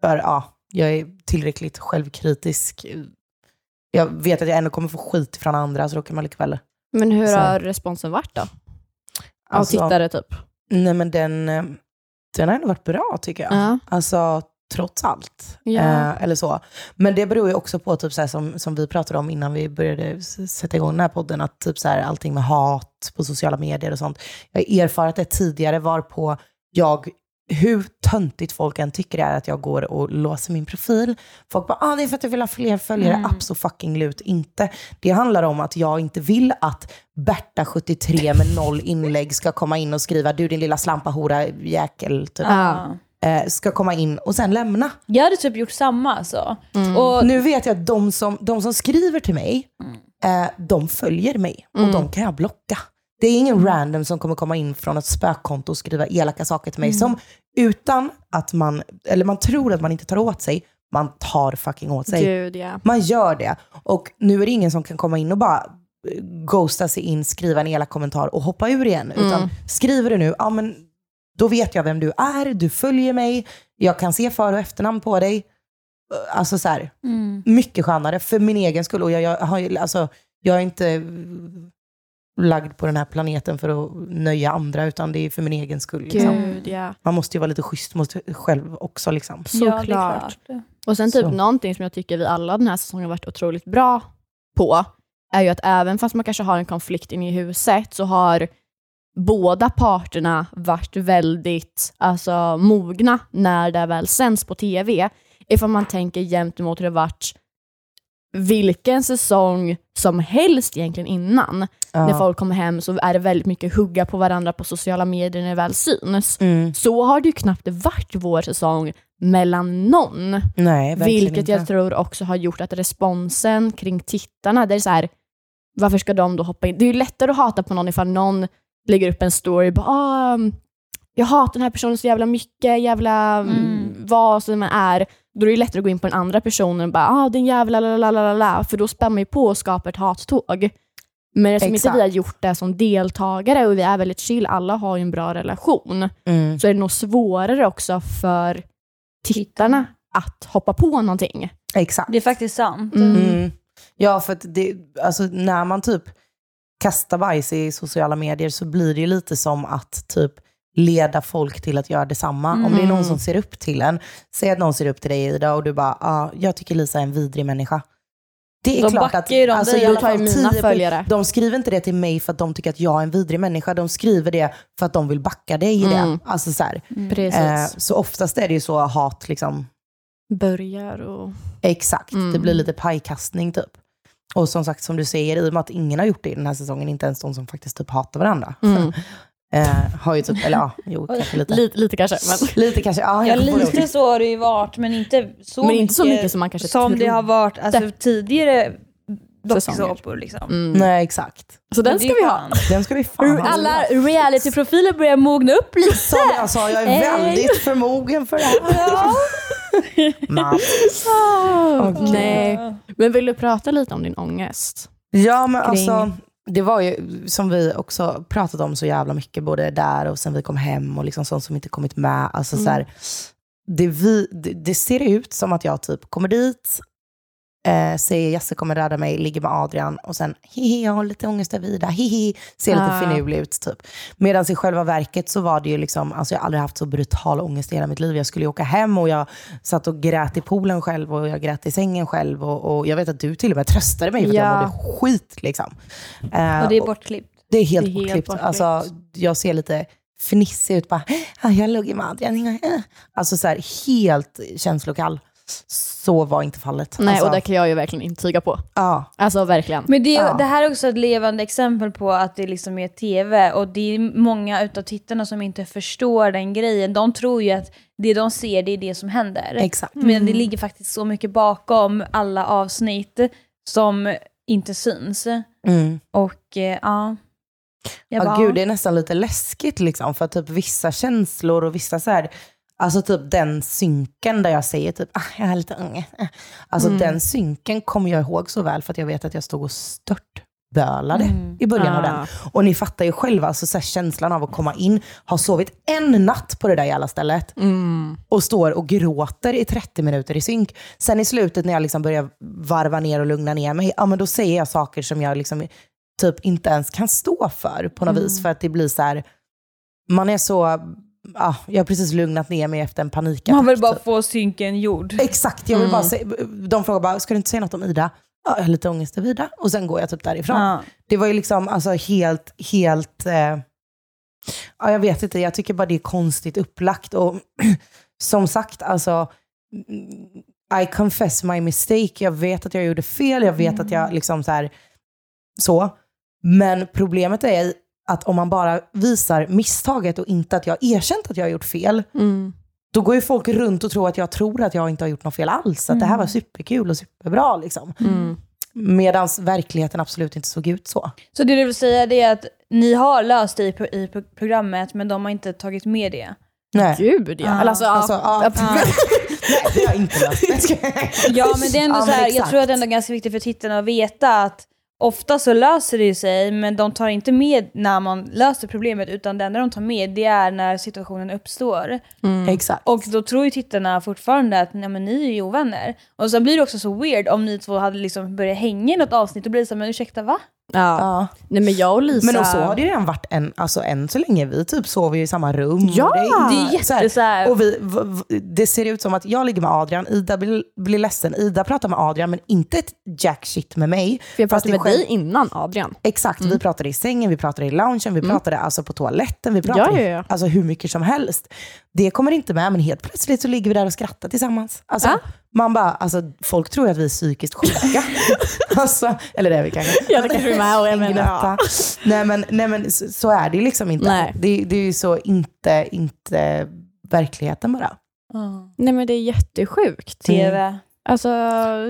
för ja, jag är tillräckligt självkritisk. Jag vet att jag ändå kommer få skit från andra, så då kan man lika väl... Men hur Så. har responsen varit då? Av Alltså, tittare typ? Nej men den, eh, den har ändå varit bra tycker jag. Ja. Alltså trots allt. Ja. Eh, eller så. Men det beror ju också på, typ så här, som, som vi pratade om innan vi började sätta igång den här podden, att typ så här, allting med hat på sociala medier och sånt. Jag har erfarit det tidigare var på jag, hur töntigt folk än tycker det är att jag går och låser min profil. Folk bara, ah, det är för att jag vill ha fler följare. Mm. Absolut fucking lut inte. Det handlar om att jag inte vill att Berta73 med noll inlägg ska komma in och skriva, du din lilla slampahora jäkel, typ. Ja. eh, ska komma in och sen lämna. Jag hade typ gjort samma alltså. Mm. Och, Nu vet jag att de som, de som skriver till mig, Mm. eh, de följer mig och Mm. de kan jag blocka. Det är ingen random som kommer komma in från ett spökkonto och skriva elaka saker till mig Mm. som utan att man, eller man tror att man inte tar åt sig, man tar fucking åt sig. Gud ja. Man gör det. Och nu är det ingen som kan komma in och bara eh, ghosta sig in, skriva en elak kommentar och hoppa ur igen. Mm. Utan skriver du nu, ja men då vet jag vem du är, du följer mig, jag kan se för och efternamn på dig. Eh, Alltså så här, mm. mycket skönare för min egen skull. Och jag, jag, har, alltså, jag är inte lagd på den här planeten för att nöja andra, utan det är för min egen skull. Liksom. Gud ja. Man måste ju vara lite schysst mot sig själv också. Liksom. Ja, Såklart. klart. Och sen typ Så. någonting som jag tycker vi alla den här säsongen har varit otroligt bra på, är ju att även fast man kanske har en konflikt inne i huset, så har båda parterna varit väldigt alltså, mogna när det väl sänds på tv. Ifall man tänker jämt emot hur det varit vilken säsong som helst egentligen innan. Ja. När folk kommer hem så är det väldigt mycket hugga på varandra på sociala medier när det väl syns. Mm. Så har det ju knappt varit vår säsong mellan någon. Nej, Vilket inte. jag tror också har gjort att responsen kring tittarna, det är så här, varför ska de då hoppa in? Det är ju lättare att hata på någon ifall någon lägger upp en story, bara, ah, jag hatar den här personen så jävla mycket, jävla mm. Vad som är. Då är det lättare att gå in på den andra personen och bara, ah, din jävla la la la la la, för då spammar ju på och skapar ett hattåg. Men eftersom inte Exakt. vi har gjort det som deltagare och vi är väldigt chill, alla har ju en bra relation, Mm. så är det nog svårare också för tittarna att hoppa på någonting. Exakt. Det är faktiskt sant. Mm. Mm. Ja, för att det, alltså, när man typ kastar bajs i sociala medier så blir det ju lite som att typ leda folk till att göra detsamma. Om det är någon Mm. som ser upp till en, säg att någon ser upp till dig Ida och du bara, ah, jag tycker Lisa är en vidrig människa. Det är Då klart att de alltså, dig. i Du alla fall mina 10 följare. De skriver inte det till mig för att de tycker att jag är en vidrig människa. De skriver det för att de vill backa dig i det. Mm. Alltså, så, här. Precis. Eh, så oftast är det ju så hat, liksom, Börjar och... exakt. Mm. Det blir lite pajkastning typ. Och som sagt, som du säger, i och med att ingen har gjort det i den här säsongen, inte ens de som faktiskt typ hatar varandra, Mm. eh, har ju typ, eller ja, jo, kanske lite. Lite, lite kanske, men... Lite kanske, ja. Ja, lite så har det ju varit, men inte så Men mycket, inte så mycket som man kanske som det har varit alltså, tidigare dokusåpor. Liksom. Mm. Nej, exakt. Så den ska vi ha. Den ska vi fan ha. Alla realityprofiler börjar mogna upp lite. Som jag sa, jag är Eh. väldigt förmogen för det här. Man. Okej. Nej. Men vill du prata lite om din ångest? Ja, men Kring- alltså, det var ju som vi också pratat om så jävla mycket, både där och sen vi kom hem och liksom sånt som inte kommit med. Alltså, så här, det, vi, det, det ser ut som att jag typ kommer dit, eh, säger Jesse kommer rädda mig, ligger med Adrian och sen hihi, jag har lite ångest över Ida, hihi, ser lite Ah. finurlig ut typ. Medan i själva verket så var det ju liksom, alltså jag har aldrig haft så brutal ångest i hela mitt liv. Jag skulle ju åka hem och jag satt och grät i poolen själv och jag grät i sängen själv och, och jag vet att du till och med tröstade mig för att Ja. jag mådde skit liksom. Eh, Och det är bortklippt. det är helt Det är helt bortklippt. bortklippt. Alltså, jag ser lite fnissig ut. Bara, ah, jag låg i Adrian. eh." Alltså så här, helt känslokall. Så var inte fallet. Nej, alltså, och det kan jag ju verkligen intyga på. ja, Alltså verkligen. Men det, Ja. det här är också ett levande exempel på att det liksom är tv och det är många utav tittarna som inte förstår den grejen. De tror ju att det de ser, det är det som händer. exakt. Men det ligger faktiskt så mycket bakom alla avsnitt som inte syns. Mm. Och eh, ja. Jag Ja, bara, gud, det är nästan lite läskigt liksom, för typ vissa känslor och vissa så här, alltså typ den synken där jag säger typ, ah, jag har lite eh." Alltså Mm. den synken kommer jag ihåg så väl för att jag vet att jag stod och störtbölade Mm. i början av den. Ah. Och ni fattar ju själva, alltså så här, känslan av att komma in, ha sovit en natt på det där jävla stället Mm. och står och gråter i 30 minuter i synk. Sen i slutet när jag liksom börjar varva ner och lugna ner mig, ja men då säger jag saker som jag liksom typ inte ens kan stå för på något Mm. vis. För att det blir så här, man är så, ja, jag har precis lugnat ner mig efter en panikattack. Man vill bara typ. få synken gjord. Exakt, jag vill Mm. bara se, de frågar bara, ska du inte säga något om Ida? Ja, jag har lite ångest över Ida. Och sen går jag typ därifrån. Ja. Det var ju liksom alltså helt, helt, eh, ja jag vet inte, jag tycker bara det är konstigt upplagt. Och som sagt, alltså, mm, I confess my mistake. Jag vet att jag gjorde fel, jag vet att jag liksom så här, så. Men problemet är att om man bara visar misstaget och inte att jag har erkänt att jag har gjort fel, Mm. då går ju folk runt och tror att jag tror att jag inte har gjort något fel alls. Att det här var superkul och superbra. Liksom. Mm. Medan verkligheten absolut inte såg ut så. Så det du vill säga det är att ni har löst det i, pro- i pro- programmet men de har inte tagit med det? Nej. Gud ja. Eller Alltså, Alltså, ja. ja. Nej, det har jag inte löst. Ja men det är ändå så här, jag tror att det är ändå ganska viktigt för tittarna att veta att ofta så löser det sig men de tar inte med när man löser problemet utan det enda de tar med det är när situationen uppstår. Mm. Exakt. Och då tror ju tittarna fortfarande att nej, men ni är ju ovänner. Och så blir det också så weird om ni två hade liksom börjat hänga i något avsnitt och blir det så men ursäkta va? Ja. Ja. Nej men jag och Lisa... Men och så har det ju redan varit en, alltså än så länge. Vi typ sover ju i samma rum. Ja! Det är så här, jätte så här, Och vi, v, v, det ser ut som att jag ligger med Adrian, Ida blir, blir ledsen, Ida pratar med Adrian men inte ett jack shit med mig. För jag pratade det med själv- dig innan Adrian. Exakt, vi pratade i sängen, vi pratade i loungen, vi pratade alltså på toaletten, vi pratade Ja, ja. Alltså hur mycket som helst. Det kommer inte med, men helt plötsligt så ligger vi där och skrattar tillsammans. Alltså. Man bara, alltså, folk tror att vi är psykiskt sjuka. alltså, eller det är vi kanske. Ja, det kanske vi med och jag menar, etta. nej, men, nej men så, så är det ju liksom inte. Nej. Det, det är ju så inte, inte verkligheten bara. Nej men det är jättesjukt. TV. Alltså,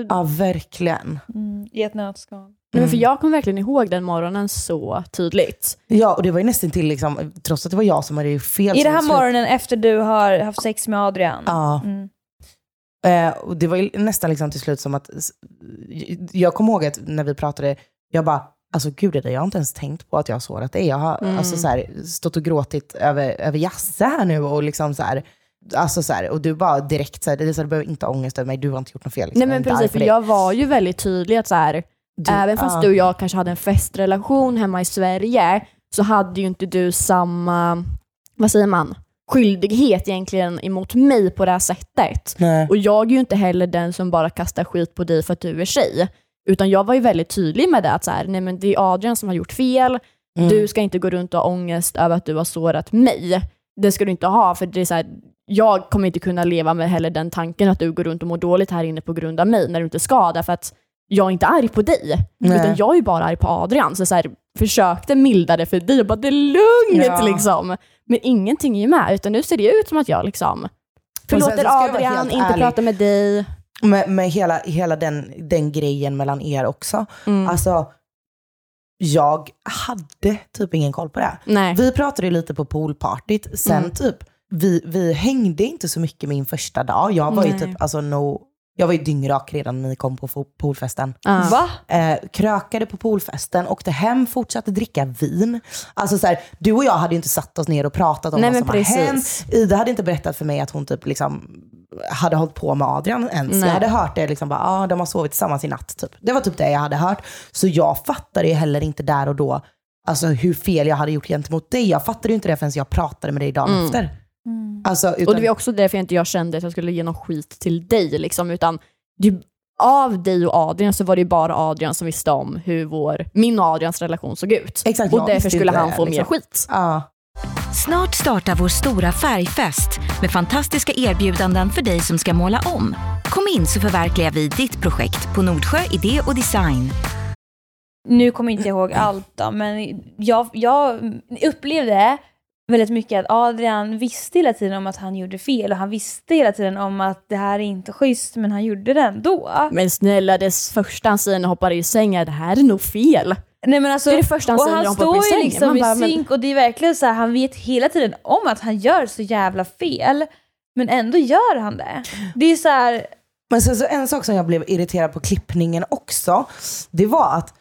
Ja, verkligen. Mm, I ett nötskal. nej, men för Mm. jag kommer verkligen ihåg den morgonen så tydligt. Ja, och det var ju nästan till liksom, trots att det var jag som hade fel. I den här morgonen efter du har haft sex med Adrian? Ja. Mm. Eh, och det var ju nästan liksom till slut som att, jag kommer ihåg att när vi pratade, jag bara, alltså gud det där, jag har inte ens tänkt på att jag har sårat dig. Jag har Mm. alltså, så här, stått och gråtit över, över Jasse här nu och liksom så här, alltså så här, och du bara direkt så här, du behöver inte ha ångest över mig, du har inte gjort något fel. Liksom. Nej men precis, för jag var ju väldigt tydlig att så här, Du- även fast ja. du och jag kanske hade en festrelation hemma i Sverige så hade ju inte du samma, vad säger man, skyldighet egentligen emot mig på det här sättet. Nej. Och jag är ju inte heller den som bara kastar skit på dig för att du är tjej. Utan jag var ju väldigt tydlig med det, att så här, nej men det är Adrian som har gjort fel, Mm. du ska inte gå runt och ha ångest över att du har sårat mig. Det ska du inte ha, för det är så här, jag kommer inte kunna leva med heller den tanken att du går runt och mår dåligt här inne på grund av mig, när du inte ska, därför att jag är inte arg på dig, Nej. utan jag är ju bara arg på Adrian. Så, så här, försökte mildra det för dig och bara, det är lugnt Ja. liksom. Men ingenting är ju med, utan nu ser det ut som att jag liksom förlåter Adrian, inte ärlig. pratar med dig. Med, med hela, hela den, den grejen mellan er också. Mm. Alltså, jag hade typ ingen koll på det. Nej. Vi pratade ju lite på poolpartyt, sen Mm. typ, vi, vi hängde inte så mycket min första dag. Jag var ju Nej. typ, alltså no, jag var ju dyngrak redan när ni kom på poolfesten. Ja. Va? Eh, krökade på poolfesten, åkte hem, fortsatte dricka vin. Alltså så här, du och jag hade ju inte satt oss ner och pratat om Nej, vad som precis. har hänt. Ida hade inte berättat för mig att hon typ liksom hade hållit på med Adrian ens. Nej. Jag hade hört det, liksom bara, ah, de har sovit tillsammans i natt. Typ. Det var typ det jag hade hört. Så jag fattade ju heller inte där och då alltså, hur fel jag hade gjort gentemot dig. Jag fattade ju inte det förrän jag pratade med dig dagen Mm. efter. Alltså, utan, Och det var också därför jag inte jag kände att jag skulle ge någon skit till dig, liksom, utan det, av dig och Adrian så var det ju bara Adrian som visste om hur vår, min och Adrians relation såg ut. Exakt, och därför skulle inte han få liksom. mer skit. ja. Snart startar vår stora färgfest med fantastiska erbjudanden för dig som ska måla om. Kom in så förverkligar vi ditt projekt på Nordsjö Idé och Design. Nu kommer inte jag ihåg allt då, men jag, jag upplevde väldigt mycket att Adrian visste hela tiden om att han gjorde fel och han visste hela tiden om att det här är inte schysst men han gjorde det ändå. Men snälla, det första han säger när han hoppar i sängen, det här är nog fel. Nej, men alltså, Det är det första han och säger när han han hoppar står i ju sängen. liksom Man i bara, men- synk och det är verkligen så här, han vet hela tiden om att han gör så jävla fel. Men ändå gör han det. Det är så här, Men sen så en sak som jag blev irriterad på klippningen också, det var att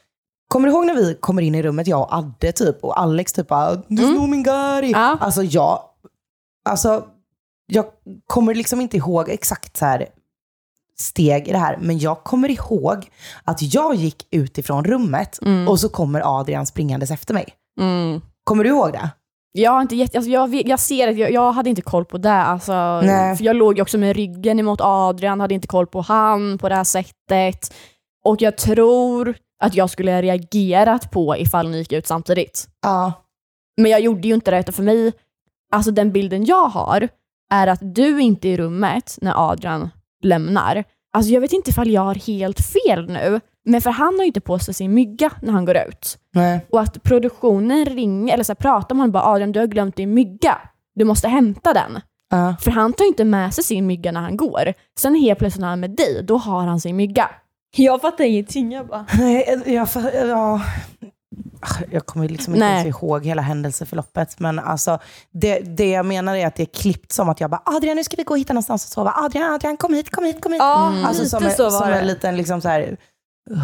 Kommer du ihåg när vi kommer in i rummet, jag och Adde typ, och Alex typ bara “Du snor min gari”. Ja. Alltså jag, alltså jag kommer liksom inte ihåg exakt så här steg i det här, men jag kommer ihåg att jag gick ut ifrån rummet Mm. och så kommer Adrian springandes efter mig. Mm. Kommer du ihåg det? Jag, har inte jätte, alltså jag, jag ser att jag, jag hade inte koll på det. Alltså, Nej. för jag låg ju också med ryggen emot Adrian, hade inte koll på han på det här sättet. Och jag tror att jag skulle ha reagerat på ifall ni gick ut samtidigt. Ja. Men jag gjorde ju inte det, utan för mig, alltså den bilden jag har är att du inte är i rummet när Adrian lämnar. Alltså jag vet inte ifall jag har helt fel nu, men för han har ju inte på sig sin mygga när han går ut. Nej. Och att produktionen ringer, eller så här, pratar man bara Adrian du har glömt din mygga, du måste hämta den. Ja. För han tar ju inte med sig sin mygga när han går. Sen helt plötsligt när han är med dig, då har han sin mygga. Jag fattar ingenting. Jag bara, Nej, jag, ja. jag kommer liksom inte ens ihåg hela händelseförloppet. Men alltså, det, det jag menar är att det är klippt som att jag bara Adrian nu ska vi gå och hitta någonstans att sova. Adrian, Adrian kom hit, kom hit, kom hit. ja, Alltså lite som, en, så var som det. en liten liksom så här,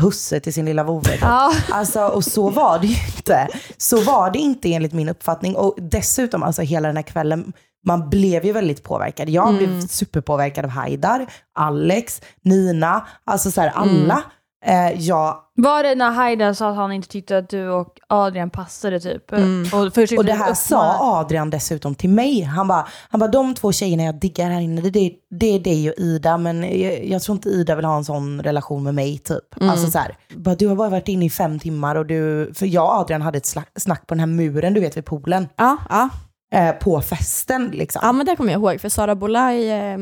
husse till sin lilla vovve. Ja. Alltså, och så var det ju inte. Så var det inte enligt min uppfattning. Och dessutom, alltså hela den här kvällen, man blev ju väldigt påverkad. Jag blev superpåverkad av Haidar, Alex, Nina, alltså så här, alla. Eh, jag Var det när Haidar sa att han inte tyckte att du och Adrian passade typ? Mm. Och, Och det här sa Adrian dessutom till mig. Han bara, han bara de två tjejerna jag diggar här inne, det, det, det är dig och Ida, men jag, jag tror inte Ida vill ha en sån relation med mig typ. Alltså så här, bara, du har bara varit inne i fem timmar och du, för jag och Adrian hade ett snack på den här muren, du vet vid poolen, Ja, ja. Eh, på festen liksom. ja men det kommer jag ihåg, för Sara Bolaj eh,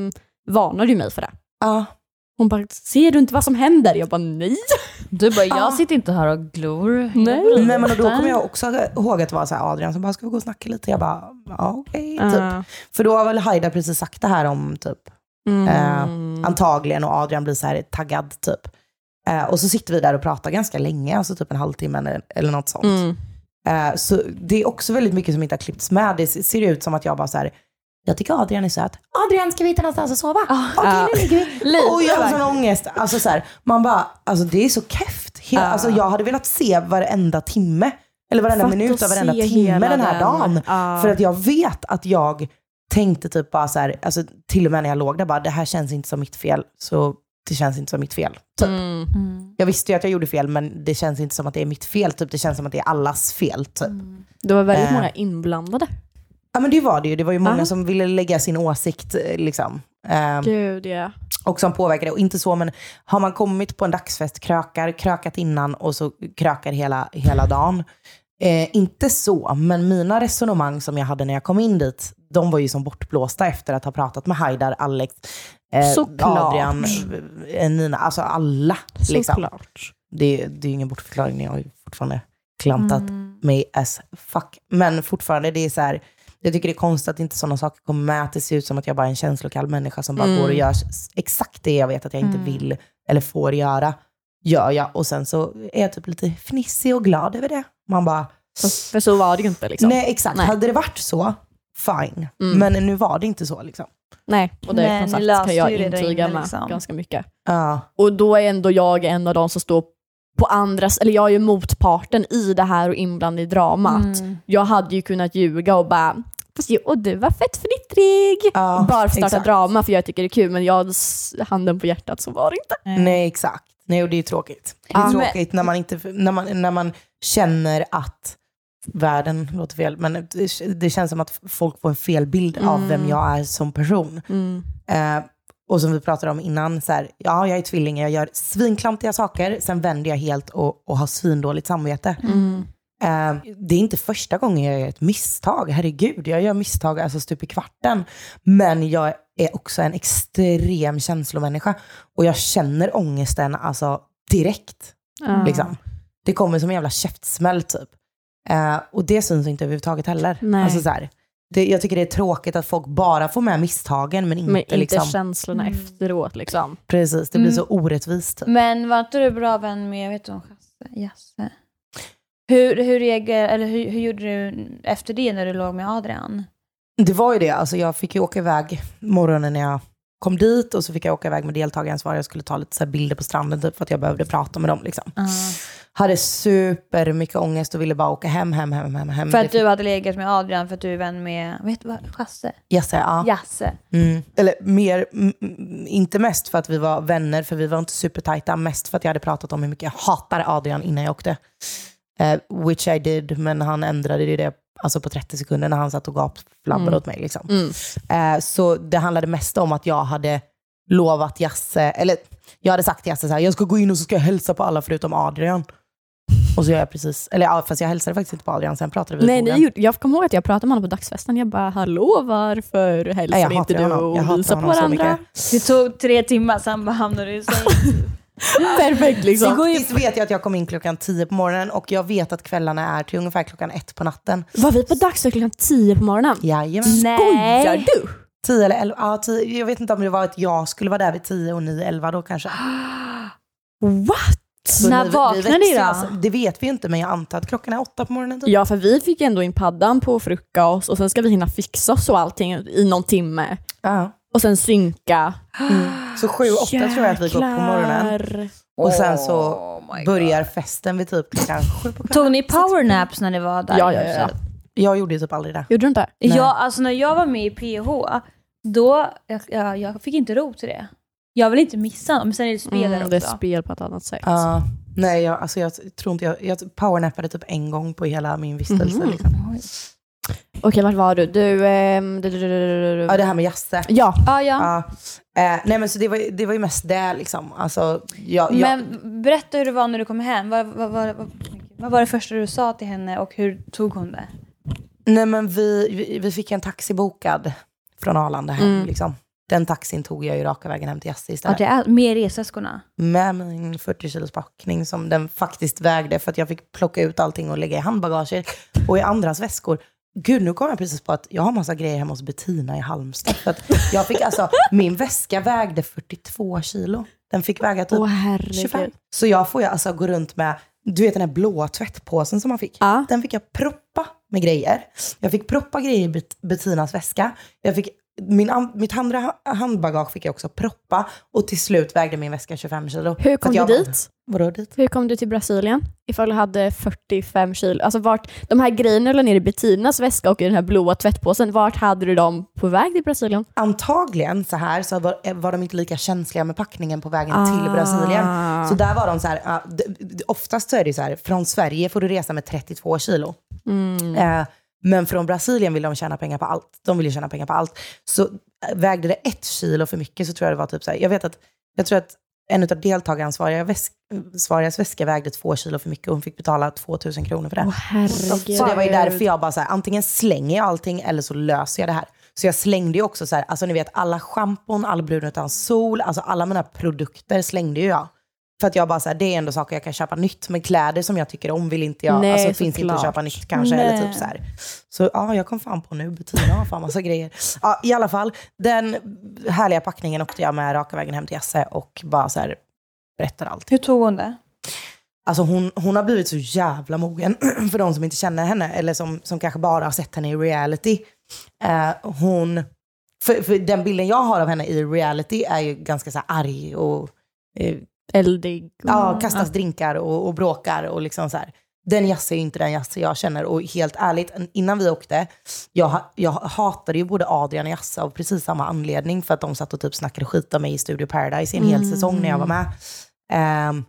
varnade ju mig för det. Ja. Hon bara, ser du inte vad som händer? Jag bara, nej. Du bara, jag Ja. sitter inte här och glor. Nej. Nej men då kommer jag också ihåg att det var så här, Adrian som bara, ska vi gå och snacka lite? Jag bara, ja okej. typ. Ja. För då har väl Haida precis sagt det här om typ Mm. Eh, antagligen och Adrian blir så här taggad typ. Eh, och så sitter vi där och pratar ganska länge, alltså typ en halvtimme eller, eller något sånt. Mm. Eh, så det är också väldigt mycket som inte har klippts med. Det ser ut som att jag bara så här, jag tycker Adrian är söt. Adrian, ska vi hitta någonstans att sova? Okej, Ja. nu ligger vi. Och jag har sån ångest. Alltså så här, man bara, alltså det är så keft. He- Ja. Alltså jag hade velat se varenda timme, eller varenda Fatta minut av varenda timme hela den här den. dagen. Ja. För att jag vet att jag tänkte typ bara så här, alltså till och med när jag låg där bara, det här känns inte som mitt fel, så det känns inte som mitt fel. Typ. Mm. Jag visste ju att jag gjorde fel, men det känns inte som att det är mitt fel. Typ. Det känns som att det är allas fel. Typ. Det var väldigt Eh. många inblandade. Ja men det var det ju. Det var ju många Ja. som ville lägga sin åsikt. eh, Liksom. Eh, Gud ja. och som påverkar det. Och inte så, men har man kommit på en dagsfest, krökar, krökat innan och så krökar hela, hela dagen. Eh, inte så, men mina resonemang som jag hade när jag kom in dit, de var ju som bortblåsta efter att ha pratat med Haidar, Alex, eh, Såklart. Adrian, eh, Nina, alltså alla. Liksom. Såklart. Det, det är ingen bortförklaring, jag har ju fortfarande klantat Mm. mig as fuck. Men fortfarande, det är så här, jag tycker det är konstigt att inte sådana saker kommer med. Att det ser ut som att jag bara är en känslokall människa som bara Mm. går och gör exakt det jag vet att jag inte Mm. vill eller får göra. Gör jag. Och sen så är jag typ lite fnissig och glad över det. Man bara, för så var det ju inte liksom. nej exakt. Nej. Hade det varit så, fine. Mm. Men nu var det inte så liksom. Nej, och det Nej, som ni sagt löste kan jag ju det där intyga med liksom. ganska mycket. Ja. Och då är ändå jag en av de som står på andras, eller jag är ju motparten i det här och inblandad i dramat. Mm. Jag hade ju kunnat ljuga och bara Fast och du var fett fnittrig. Ja, Bara för att starta exakt. drama för jag tycker det är kul men jag handen på hjärtat så var det inte. Nej, exakt. Nej, och det är tråkigt. Det är Ja. tråkigt när man, inte, när, man, när man känner att världen, låter fel, men det, känns som att folk får en fel bild av Mm. vem jag är som person. Mm. Eh, och som vi pratade om innan, så här, ja, jag är tvilling, jag gör svinklantiga saker, sen vänder jag helt och, och har svindåligt samvete. Mm. Eh, det är inte första gången jag gör ett misstag, herregud, jag gör misstag alltså stup i kvarten. Men jag är också en extrem känslomänniska och jag känner ångesten alltså direkt. Liksom. Det kommer som en jävla käftsmäll typ. Eh, och det syns inte överhuvudtaget heller. Nej. Alltså, så här, det, jag tycker det är tråkigt att folk bara får med misstagen men inte, Men inte liksom, känslorna Mm. efteråt liksom. precis, det blir Mm. så orättvist. Men var inte du bra vän med, vet du om Jasse? Jasse? Hur, hur, reager, eller hur, hur gjorde du efter det när du låg med Adrian? Det var ju det, alltså jag fick ju åka iväg morgonen när jag kom dit och så fick jag åka iväg med deltagaransvarig. Jag skulle ta lite så här bilder på stranden typ, för att jag behövde prata med dem. Liksom. Hade super mycket ångest och ville bara åka hem, hem, hem, hem. hem. För att du hade legat med Adrian för att du är vän med, vad, Jasse? Jasse, ja. Jasse. Mm. Eller mer, inte mest för att vi var vänner, för vi var inte supertajta. Mest för att jag hade pratat om hur mycket jag hatade Adrian innan jag åkte. Eh, which I did, men han ändrade det alltså på 30 sekunder när han satt och gapflabbade Mm. åt mig. Liksom. Mm. Eh, så det handlade mest om att jag hade lovat Jasse, eller jag hade sagt till Jasse så här, jag ska gå in och så ska jag hälsa på alla förutom Adrian. Och så gör jag precis, eller ja, fast jag hälsade faktiskt inte på Adrian, sen pratade vi Nej, ni gjorde, jag kommer ihåg att jag pratade med honom på dagsfesten. Jag bara, hallå varför hälsar Nej, jag inte du honom. Jag och hatar visar på varandra? Det tog tre timmar, sen bara hamnade du i. Perfekt liksom. Går ju- Faktiskt vet jag att jag kom in klockan 10 på morgonen och jag vet att kvällarna är till ungefär klockan ett på natten. Var vi på dagsfest klockan tio på morgonen? Jajamän. Nej. Skojar du? 10 eller 11, ja, 10, jag vet inte om det var att jag skulle vara där vid 10 och ni 11 då kanske. What? Så När vi vaknade ni då? alltså- Det vet vi inte, men jag antar att klockan är åtta på morgonen. Typ. Ja, för vi fick ändå in paddan på frukost och sen ska vi hinna fixa oss och allting i någon timme. Ja. Och sen synka. Så 7 åtta tror jag att vi går upp på morgonen. Jäklar. Och sen så Oh börjar festen vid typ klockan 7 på kvällen. Tog ni powernaps när ni var där? Ja, ja, ja. huset? Jag gjorde ju typ aldrig det. Gjorde du inte? Nej. Jag, alltså när jag var med i PH, då, jag, jag, jag fick inte ro till det. Jag vill inte missa, men sen är det spel där Mm, det är spel på ett annat sätt. Ja. nej, jag, alltså jag tror inte jag, jag powernappade typ en gång på hela min vistelse. Mhm. Liksom. Okej, vart var du? Du... ehm, du, du, du, du, du. Ja, det här med Jasse. Ja. Ja, ja. Ja. Eh, nej men så det var, ju- det var ju mest det liksom. Alltså, jag, jag, Men berätta hur det var när du kom hem. Vad, vad, vad, vad, vad var det första du sa till henne och hur tog hon det? nej men vi, vi, vi fick en taxi bokad från Arlanda hem. Mm. Liksom. Den taxin tog jag ju raka vägen hem till Jasse Ja, istället. det är med resväskorna. Med min 40 kilos packning som den faktiskt vägde för att jag fick plocka ut allting och lägga i handbagaget och i andras väskor. Gud, nu kom jag precis på att jag har massa grejer hemma hos Bettina i Halmstad. För att jag fick alltså, min väska vägde 42 kilo. Den fick väga typ Åh herregud. 25. Så jag får ju alltså gå runt med, du vet den här blåa tvättpåsen som man fick. Ja. Den fick jag proppa med grejer. Jag fick proppa grejer i Bet- Bettinas väska. Jag fick, min, mitt andra ha- handbagage fick jag också proppa. Och till slut vägde min väska 25 kilo. Hur kom du dit? Vadå dit? Hur kom du till Brasilien? Ifall du hade 45 kilo. Alltså vart, de här grejerna du ner i Bettinas väska och i den här blåa tvättpåsen, vart hade du dem på väg till Brasilien? Antagligen så här så var, eh, var de inte lika känsliga med packningen på vägen Ah. till Brasilien. Så där var de så här, d- oftast så är det så här, från Sverige får du resa med 32 kilo. Mm. Eh, men från Brasilien vill de tjäna pengar på allt. De vill ju tjäna pengar på allt. Så vägde det ett kilo för mycket så tror jag det var typ så här, jag vet att, jag tror att en av deltagaransvariga väsk, väska vägde två kilo för mycket och hon fick betala 2000 kronor för det. Åh. Så det var ju därför jag bara så här, antingen slänger jag allting eller så löser jag det här. Så jag slängde ju också så här, alltså ni vet alla schampon, all brun utan sol, alltså alla mina produkter slängde ju jag. För att jag bara så här, det är ändå saker jag kan köpa nytt. Men kläder som jag tycker om vill inte jag, Nej, alltså finns inte såklart. att köpa nytt kanske. Eller Nej. typ så här. Så ja, jag kom fan på nu, Bettina har fan massa grejer. Ja, i alla fall, den härliga packningen åkte jag med raka vägen hem till Jesse och bara så här berättade allt. Hur tog hon det? Alltså hon, hon har blivit så jävla mogen, för de som inte känner henne, eller som, som kanske bara har sett henne i reality. Eh, hon, för, för den bilden jag har av henne i reality är ju ganska så arg och eh, Eldig. ja, kastas drinkar och, och bråkar och liksom så här. Den Jasse är inte den Jasse jag känner. Och helt ärligt, innan vi åkte, jag, jag hatade ju både Adrian och Jasse av precis samma anledning. För att de satt och typ snackade skit om mig i Studio Paradise i en hel säsong när jag var med. Um,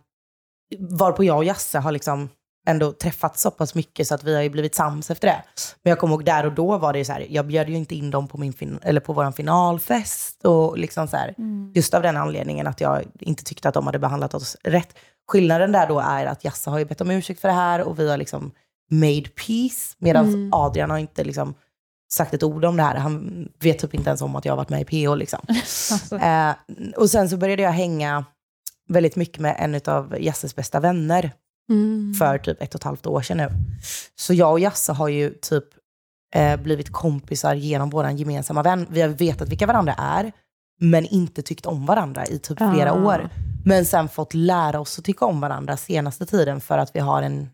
varpå jag och Jasse har liksom ändå träffat så pass mycket så att vi har ju blivit sams efter det. Men jag kommer ihåg där och då var det så här, jag bjöd ju inte in dem på, min eller på vår finalfest. Och liksom så här, Just av den anledningen att jag inte tyckte att de hade behandlat oss rätt. Skillnaden där då är att Jasse har ju bett om ursäkt för det här och vi har liksom made peace. Medan Adrian har inte liksom sagt ett ord om det här. Han vet typ inte ens om att jag har varit med i PH. Liksom. Alltså, Eh, och sen så började jag hänga väldigt mycket med en av Jasses bästa vänner Mm. för typ ett och ett halvt år sedan nu. Så jag och Jasse har ju typ eh, blivit kompisar genom vår gemensamma vän. Vi har vetat vilka varandra är, men inte tyckt om varandra i typ flera Ah. år. Men sen fått lära oss att tycka om varandra senaste tiden för att vi har en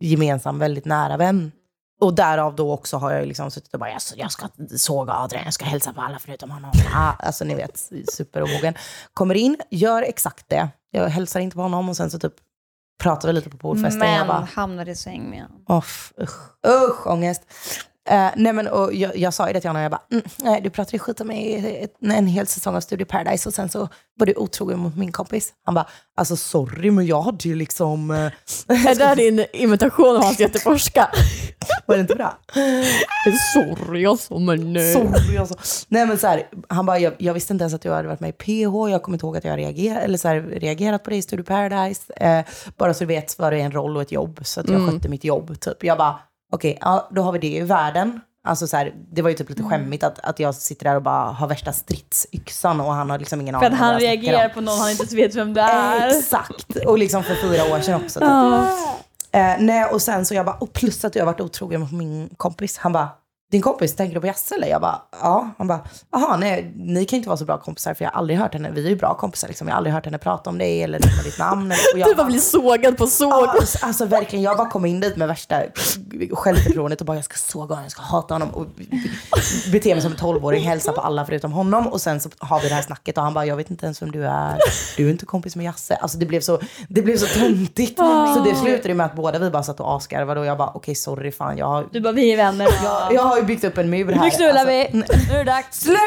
gemensam, väldigt nära vän. Och därav då också har jag liksom suttit och bara, jag, jag ska såga Adrian, jag ska hälsa på alla förutom honom. Ah, alltså ni vet, superomogen. Kommer in, gör exakt det. Jag hälsar inte på honom och sen så typ pratar vi lite på poolfesten. Jag men bara, hamnade i säng med honom. Usch, usch, ångest. Eh, nej men, och jag, jag sa ju det till honom, jag bara, mm, nej, du pratade skit om mig i ett, en hel säsong av Studio Paradise och sen så var du otrogen mot min kompis. Han bara, alltså sorry men jag hade ju liksom, eh, Är det din imitation av hans göteborgska? var det inte bra? Sorry alltså men nej. Sorry alltså. Nej men så här, han bara, jag, jag visste inte ens att du hade varit med i PH, jag kommer inte ihåg att jag reagerat, eller så här, reagerat på det i Studio Paradise. Eh, bara så du vet var det är en roll och ett jobb, så att jag skötte mitt jobb. Typ. Jag bara, okej, ja, då har vi det i världen. Alltså så här, det var ju typ lite skämmigt att, att jag sitter där och bara har värsta stridsyxan och han har liksom ingen För aning att om han reagerar på någon han inte ens vet vem det är. Exakt, och liksom för fyra år sedan också. Typ. Eh, nej, och sen så jag bara, och plus att jag har varit otrogen mot min kompis. Han bara, din kompis, tänker du på Jasse eller? Jag bara, ja. Han bara, jaha, nej, ni kan inte vara så bra kompisar för jag har aldrig hört henne, vi är ju bra kompisar liksom, jag har aldrig hört henne prata om dig eller nämna ditt namn. Eller, och jag Du bara blir sågad på såg. Ja, alltså, alltså verkligen, jag bara kom in dit med värsta självförtroendet och bara jag ska såga honom, jag ska hata honom och bete mig som en tolvåring, hälsa på alla förutom honom och sen så har vi det här snacket och han bara jag vet inte ens vem du är, du är inte kompis med Jasse. Alltså det blev så, det blev så töntigt. Så det slutade med att båda vi bara satt och asgarvade och jag bara okej sorry fan jag har, Du bara, vi är vänner. jag, jag har ju byggt upp en mur här. Nu knullar Alltså, vi. Nu är det dags. Sluta!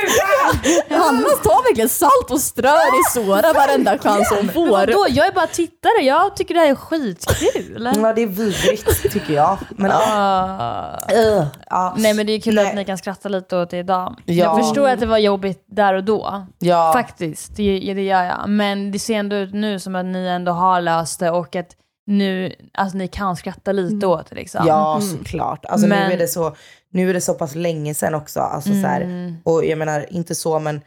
Hanna tar verkligen salt och strör i såra varenda chans hon får. Vadå? Jag är bara tittare. Jag tycker det här är skitkul. Ja det är vidrigt tycker jag. Men. Ah. Uh, ja. Nej men det är kul Nej. att ni kan skratta lite åt det idag. Ja. Jag förstår att det var jobbigt där och då. Ja. Faktiskt, det, det gör jag. Men det ser ändå ut nu som att ni ändå har löst det och att nu, alltså ni kan skratta lite åt det liksom. Ja, såklart. Alltså, Men- nu, är det så, nu är det så pass länge sedan också. Alltså, så här, Mm. och jag menar, inte så, men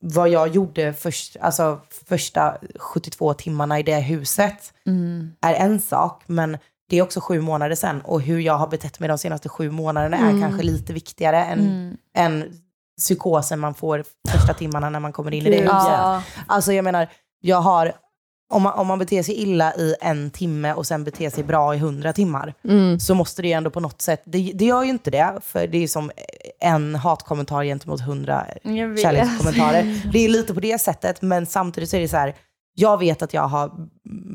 vad jag gjorde först, alltså, första 72 timmarna i det huset Mm. är en sak. Men det är också sju månader sedan. Och hur jag har betett mig de senaste sju månaderna är kanske lite viktigare än, Mm. än psykosen man får första timmarna när man kommer in i det huset. Ja. Alltså jag menar, jag har, om man, om man beter sig illa i en timme och sen beter sig bra i hundra timmar, Mm. så måste det ju ändå på något sätt, det, det gör ju inte det, för det är som en hatkommentar gentemot hundra kärlekskommentarer. Det är lite på det sättet, men samtidigt så är det så här, jag vet att jag har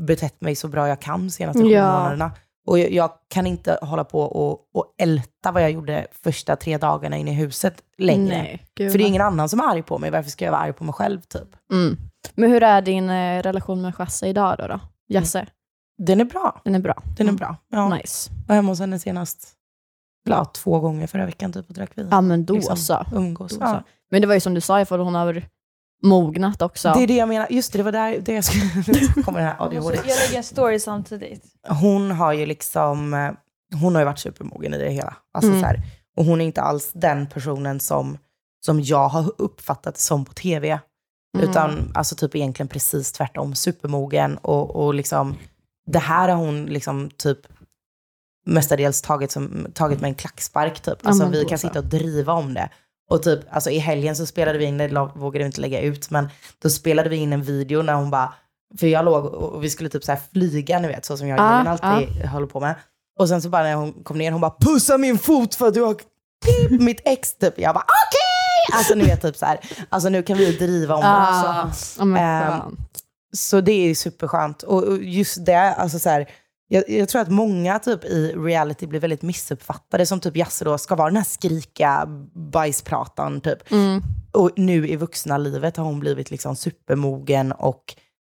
betett mig så bra jag kan de senaste sju Ja. månaderna. Och jag, jag kan inte hålla på och, och älta vad jag gjorde första tre dagarna inne i huset längre. Nej, För det är ingen annan som är arg på mig, varför ska jag vara arg på mig själv typ? Mm. Men hur är din eh, relation med Jasse idag då? då? Jasse? Den är bra. Den är bra? Den är Mm. bra. Ja. Nice. Jag var hemma hos henne senast ja, två gånger förra veckan typ och drack vin. Ja men då Liksom, så. Umgås. Då Ja. så. Men det var ju som du sa, ifall hon har mognat också. Det är det jag menar. Just det, det var där det jag skulle... kommer det här Jag ADHD. lägger en story samtidigt. Hon har ju liksom... eh, Hon har ju varit supermogen i det hela. Alltså Mm. så här, och hon är inte alls den personen som, som jag har uppfattat som på tv. Mm. Utan alltså typ egentligen precis tvärtom. Supermogen och, och liksom... Det här har hon liksom typ mestadels tagit, som, tagit med en klackspark typ. Ja, Alltså men vi kan så. sitta och driva om det. Och typ, alltså i helgen så spelade vi in, det vågade vi inte lägga ut, men då spelade vi in en video när hon bara, för jag låg och vi skulle typ så här flyga, ni vet, så som jag Ah, alltid håller på med. Och sen så bara när hon kom ner, hon bara pussa min fot för att du har mitt ex typ. Jag bara okej! Alltså ni vet typ så här, alltså nu kan vi driva om det också. Ah, Ehm, skönt. Så det är superskönt. Och och just det, alltså så här, jag, jag tror att många typ i reality blir väldigt missuppfattade, som typ Jasse då ska vara den här skrika bajspratan typ. Mm. Och nu i vuxna livet har hon blivit liksom supermogen och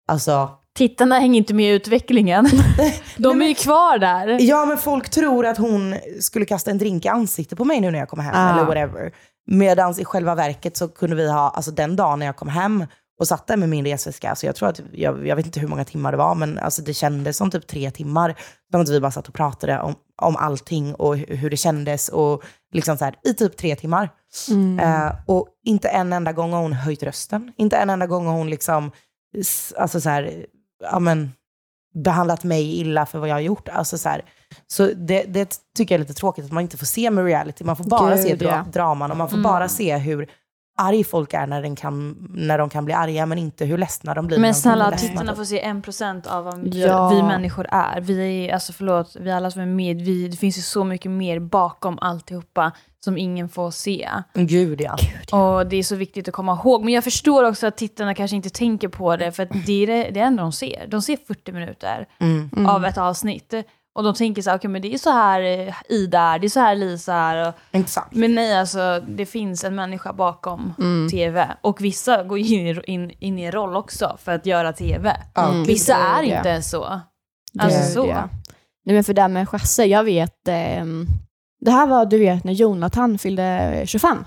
alltså, Tittarna hänger inte med i utvecklingen. De är ju kvar där. ja men folk tror att hon skulle kasta en drink i ansiktet på mig nu när jag kommer hem Ah. eller whatever. Medan i själva verket så kunde vi ha, alltså den dagen när jag kom hem och satt där med min resväska, alltså jag tror att, jag, jag vet inte hur många timmar det var, men alltså det kändes som typ tre timmar. Som att vi bara satt och pratade om, om allting och hu- hur det kändes och liksom så här, i typ tre timmar. Mm. Eh, och inte en enda gång har hon höjt rösten. Inte en enda gång har hon liksom, alltså så här, ja men, behandlat mig illa för vad jag har gjort. Alltså så här, så det, det tycker jag är lite tråkigt att man inte får se med reality. Man får bara Gud, se dra- ja. draman och man får Mm. bara se hur arg folk är när, den kan, när de kan bli arga, men inte hur ledsna de blir. Men snälla, tittarna får se en procent av vad vi, Ja. vi människor är. Vi är, alltså förlåt, vi alla som är med, vi, det finns ju så mycket mer bakom alltihopa som ingen får se. Gud ja. Och det är så viktigt att komma ihåg. Men jag förstår också att tittarna kanske inte tänker på det, för att det är det, det enda de ser. De ser 40 minuter Mm. Mm. av ett avsnitt. Och de tänker så här, okej men det är så här eh, Ida är, det är så här Lisa är. Sant. men nej, alltså det finns en människa bakom Mm. tv. Och vissa går in, i- in, in i en roll också för att göra tv. Mm. gud. Vissa är ja. inte så. Alltså Gud, så. ja. Nej men för det här med Chasse, jag vet, ehm, det här var du vet när Jonathan fyllde 25.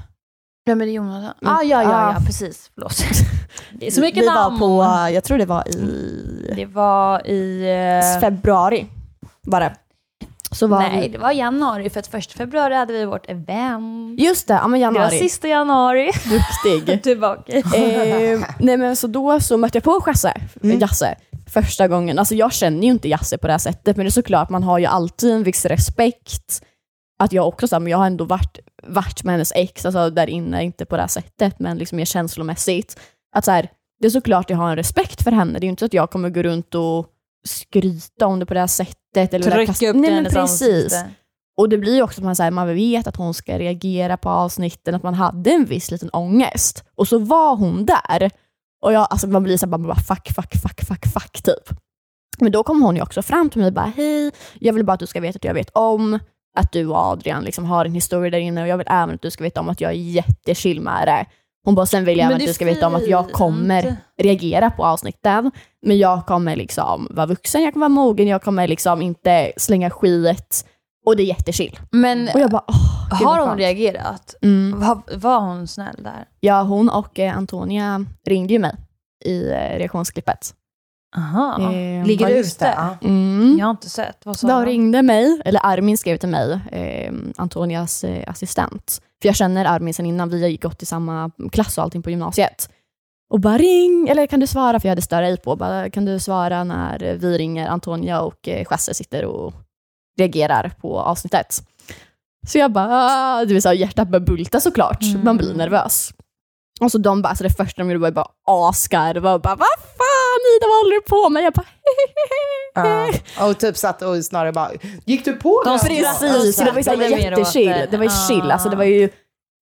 Vem är det Jonathan? Mm. Ah, ja, ja, Ja. ja, precis. Förlåt. Det är så mycket Vi namn. var på, jag tror det var i Det var i... eh, februari. Det. Så var nej, vi, det var januari. För att första februari hade vi vårt event. just det, ja men Det var januari. sista januari. Duktig. Tillbaka. eh, nej men så då så mötte jag på Chasse, Mm. Jasse, första gången. Alltså jag känner ju inte Jasse på det här sättet, men det är såklart, man har ju alltid en viss respekt. Att jag också, så här, men jag har ändå varit, varit med hennes ex, alltså där inne, inte på det här sättet, men liksom mer känslomässigt. Att så här, det är såklart jag har en respekt för henne. Det är ju inte så att jag kommer gå runt och skryta om det på det här sättet. Eller här kast- Trycka upp Nej, men precis. ansikte. Och det blir ju också att man, så här, man vet att hon ska reagera på avsnitten, att man hade en viss liten ångest. Och så var hon där. Och jag, alltså man blir så här, bara, bara fuck, fuck, fuck, fuck, fuck typ. Men då kom hon ju också fram till mig och bara, hej, jag vill bara att du ska veta att jag vet om att du och Adrian liksom har en historia där inne och jag vill även att du ska veta om att jag är jättechill med det. Hon bara, sen vill jag att du ska veta om att jag kommer reagera på avsnitten. Men jag kommer liksom vara vuxen, jag kommer vara mogen, jag kommer liksom inte slänga skit. Och det är jättechill. Men Och jag bara, åh, gud har hon reagerat? Mm. Var, var hon snäll där? Ja, hon och eh, Antonia ringde ju mig i eh, reaktionsklippet. Aha. Eh, Ligger det just ute? Mm. Jag har inte sett. Vad sa De hon? ringde mig, eller Armin skrev till mig, eh, Antonias eh, assistent. För jag känner Armin sen innan, vi har gått i samma klass och allting på gymnasiet. Och bara ring, eller kan du svara, för jag hade större på, bara, kan du svara när vi ringer Antonia och eh, Chasse sitter och reagerar på avsnittet. Så jag bara, ah, du vet, så hjärtat börjar bulta såklart, Mm. man blir nervös. Och så de bara, alltså det första de gjorde var bara asgarva och bara, vad fan Ida, vad håller du på med? Jag bara, Ja. Och typ satt och snarare bara, gick du på De det? Precis, så det var ju jättechill. det. Det var ju chill. Alltså det var ju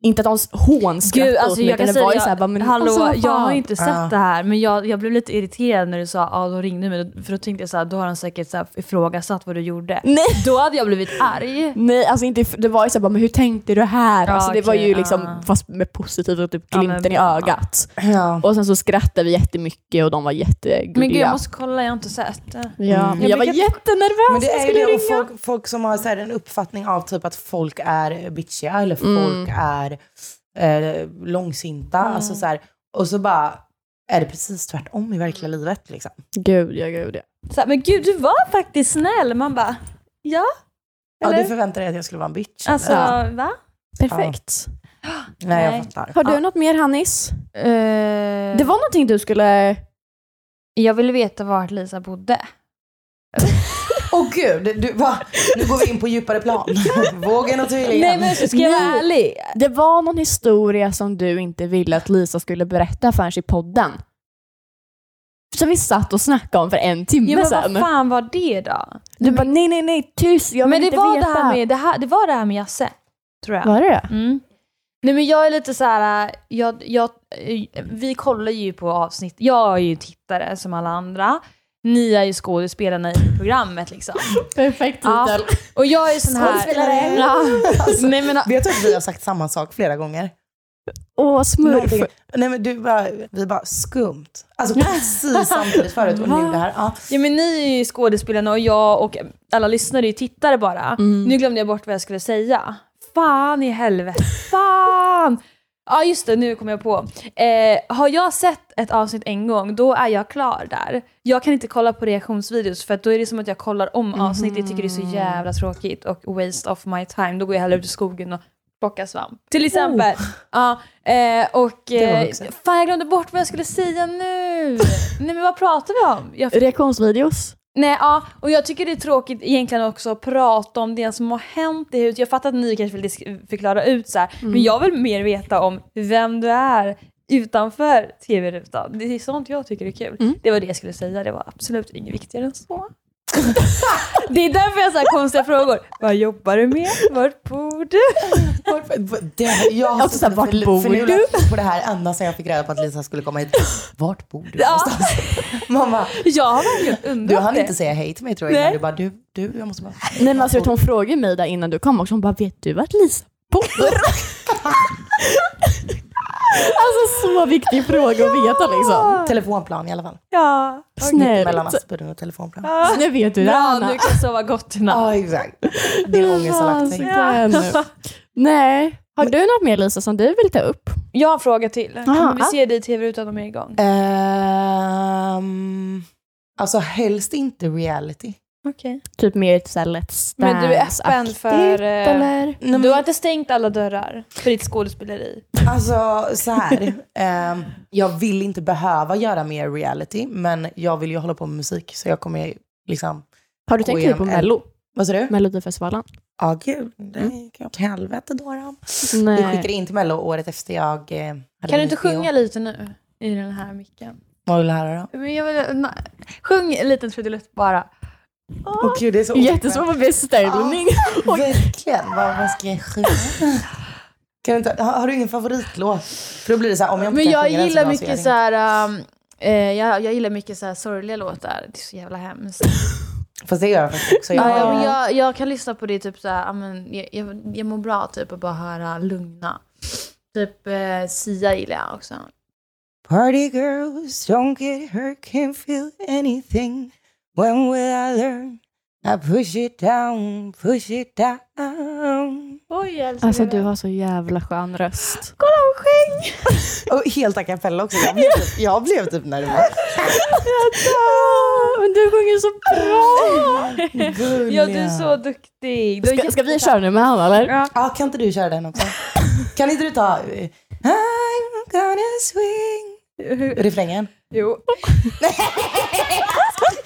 inte att de hånskrattade Gud, åt alltså mig, jag det säga, var ju jag, såhär, bara, men hallå, alltså, jag har inte sett Ja. det här, men jag, jag blev lite irriterad när du sa ja, då ringde mig, för då tänkte jag så här, då har han säkert så här, ifrågasatt vad du gjorde. Nej. Då hade jag blivit arg. Nej, alltså inte, det var ju såhär, bara, men hur tänkte du här? Ja, alltså, det var okej, ju liksom, ja. fast med positivt och typ Ja, men glimten i ögat. Ja. Och sen så skrattade vi jättemycket och de var jättegulliga. Men gud, jag måste kolla, jag har inte sett. Ja, Mm. men Jag jag var jättenervös Men det är ju det, och folk, folk som har så här en uppfattning av typ att folk är bitchiga eller Mm. folk är eh, långsinta. Alltså så här, och så bara är det precis tvärtom i verkliga livet. Liksom. Gud ja, gud ja. Så här, men gud, du var faktiskt snäll. Man bara, ja. Ja, Eller? du förväntade dig att jag skulle vara en bitch. Alltså, eller? va? Perfekt. Nej, jag fattar. Har du något mer Hannis? Eh, Det var någonting du skulle... Jag ville veta vart Lisa bodde. Åh gud, du, va? nu går vi in på djupare plan. Vågen och tvillingen. Nej men ska jag vara ärlig? Det var någon historia som du inte ville att Lisa skulle berätta förrän i podden. Som vi satt och snackade om för en timme Ja, men sedan. vad fan var det då? Du bara nej, nej, nej, tyst, jag vill men det inte var veta. det, här med, det, här, det var det här med Jasse, tror jag. Var det det? Mm. Nej men jag är lite så här, jag, jag, eh, vi kollar ju på avsnitt, jag är ju tittare som alla andra. Ni är ju skådespelarna i programmet liksom. Perfekt Ja. titel. Och jag är sån här... Skådespelare. Ja. Nej, men, Vet du att vi har sagt samma sak flera gånger? Åh, smurf. Någonting- Nej men du bara, vi bara skumt. Alltså precis samtidigt förut och nu det här. Ja. ja, men ni är ju skådespelarna och jag och alla lyssnare är ju tittare bara. Mm. Nu glömde jag bort vad jag skulle säga. Fan i helvete. Fan! Ja just det, nu kom jag på. Eh, har jag sett ett avsnitt en gång, då är jag klar där. Jag kan inte kolla på reaktionsvideos för då är det som att jag kollar om avsnittet. Jag tycker det är så jävla tråkigt och waste of my time. Då går jag hellre ut i skogen och plockar svamp. Till exempel. Ja, eh, och eh, fan jag glömde bort vad jag skulle säga nu. Nej men vad pratar vi om? Jag Reaktionsvideos. Nej, ja, och jag tycker det är tråkigt egentligen också att prata om det som har hänt i huset. Jag fattar att ni kanske vill förklara ut så här, men jag vill mer veta om vem du är utanför tv-rutan. Det är sånt jag tycker är kul. Mm. Det var det jag skulle säga, det var absolut inget viktigare än så. Det är därför jag har så här konstiga frågor. Vad jobbar du med? Vart bor du? Det, jag har Alltså, så här, suttit vart bor på det här ända sedan jag fick reda på att Lisa skulle komma hit. Vart bor du Ja. någonstans? Mamma, Jag har verkligen du undrat hann det. inte säga hej till mig tror jag Nej. innan du bara du, du, jag måste bara... Nej men alltså, hon frågade mig där innan du kom också, hon bara vet du vart Lisa bor? alltså så viktig fråga att veta liksom. Telefonplan i alla fall. Ja. Mellan Snällt. Aspudden och telefonplan. Ja. Nu vet du det Anna. nu kan jag sova gott i natt. Ja, exakt. Din ångest har lagt sig. Fasiken. Nej. Har du något mer Lisa som du vill ta upp? Jag har en fråga till. Kommer vi se dig i tv-rutan om jag är igång? Ehm, alltså helst inte reality. Okej. Typ mer ett såhär Let's Men du är öppen för, eh, eller? Nej, men- Du har inte stängt alla dörrar för ditt skådespeleri? Alltså så här. ehm, jag vill inte behöva göra mer reality, men jag vill ju hålla på med musik. Så jag kommer liksom... Har du tänkt igenom på Mello? Vad sa du? Melodifestivalen? Ja, gud. Det gick åt helvete då. då. Vi Nej. skickade in till Mello året efter jag eh, hade Kan du inte sjunga lite nu? I den här micken. Vad vill du höra då? Men jag vill, na, sjung en liten trudelutt bara. Åh gud, det är så Jättesvår beställning. Ja, verkligen. Vad, vad ska jag sjunga? Kan du inte, har, har du ingen favoritlåt? För då blir det så här, om jag inte Men jag den gillar mycket så här, eh, jag, jag gillar mycket så här sorgliga låtar. Det är så jävla hemskt. Fast det gör jag faktiskt också. Jag, Ja, men jag, jag kan lyssna på det typ så här, ja, men jag, jag, jag mår bra typ att bara höra lugna. Typ eh, Sia gillar jag också. Party girls don't get hurt, can't feel anything. When will I learn? I push it down, push it down. Oj, älskar Alltså du har så jävla skön röst. Kolla hon sjöng! Och helt a cappella också. Jag blev typ, jag blev typ nervös. Men du sjunger så bra! Ja, du är så duktig. Du har Ska, ska vi köra nu med han eller? Ja. Ja, kan inte du köra den också? Kan inte du ta eh, I'm gonna swing? Refrängen. Jo.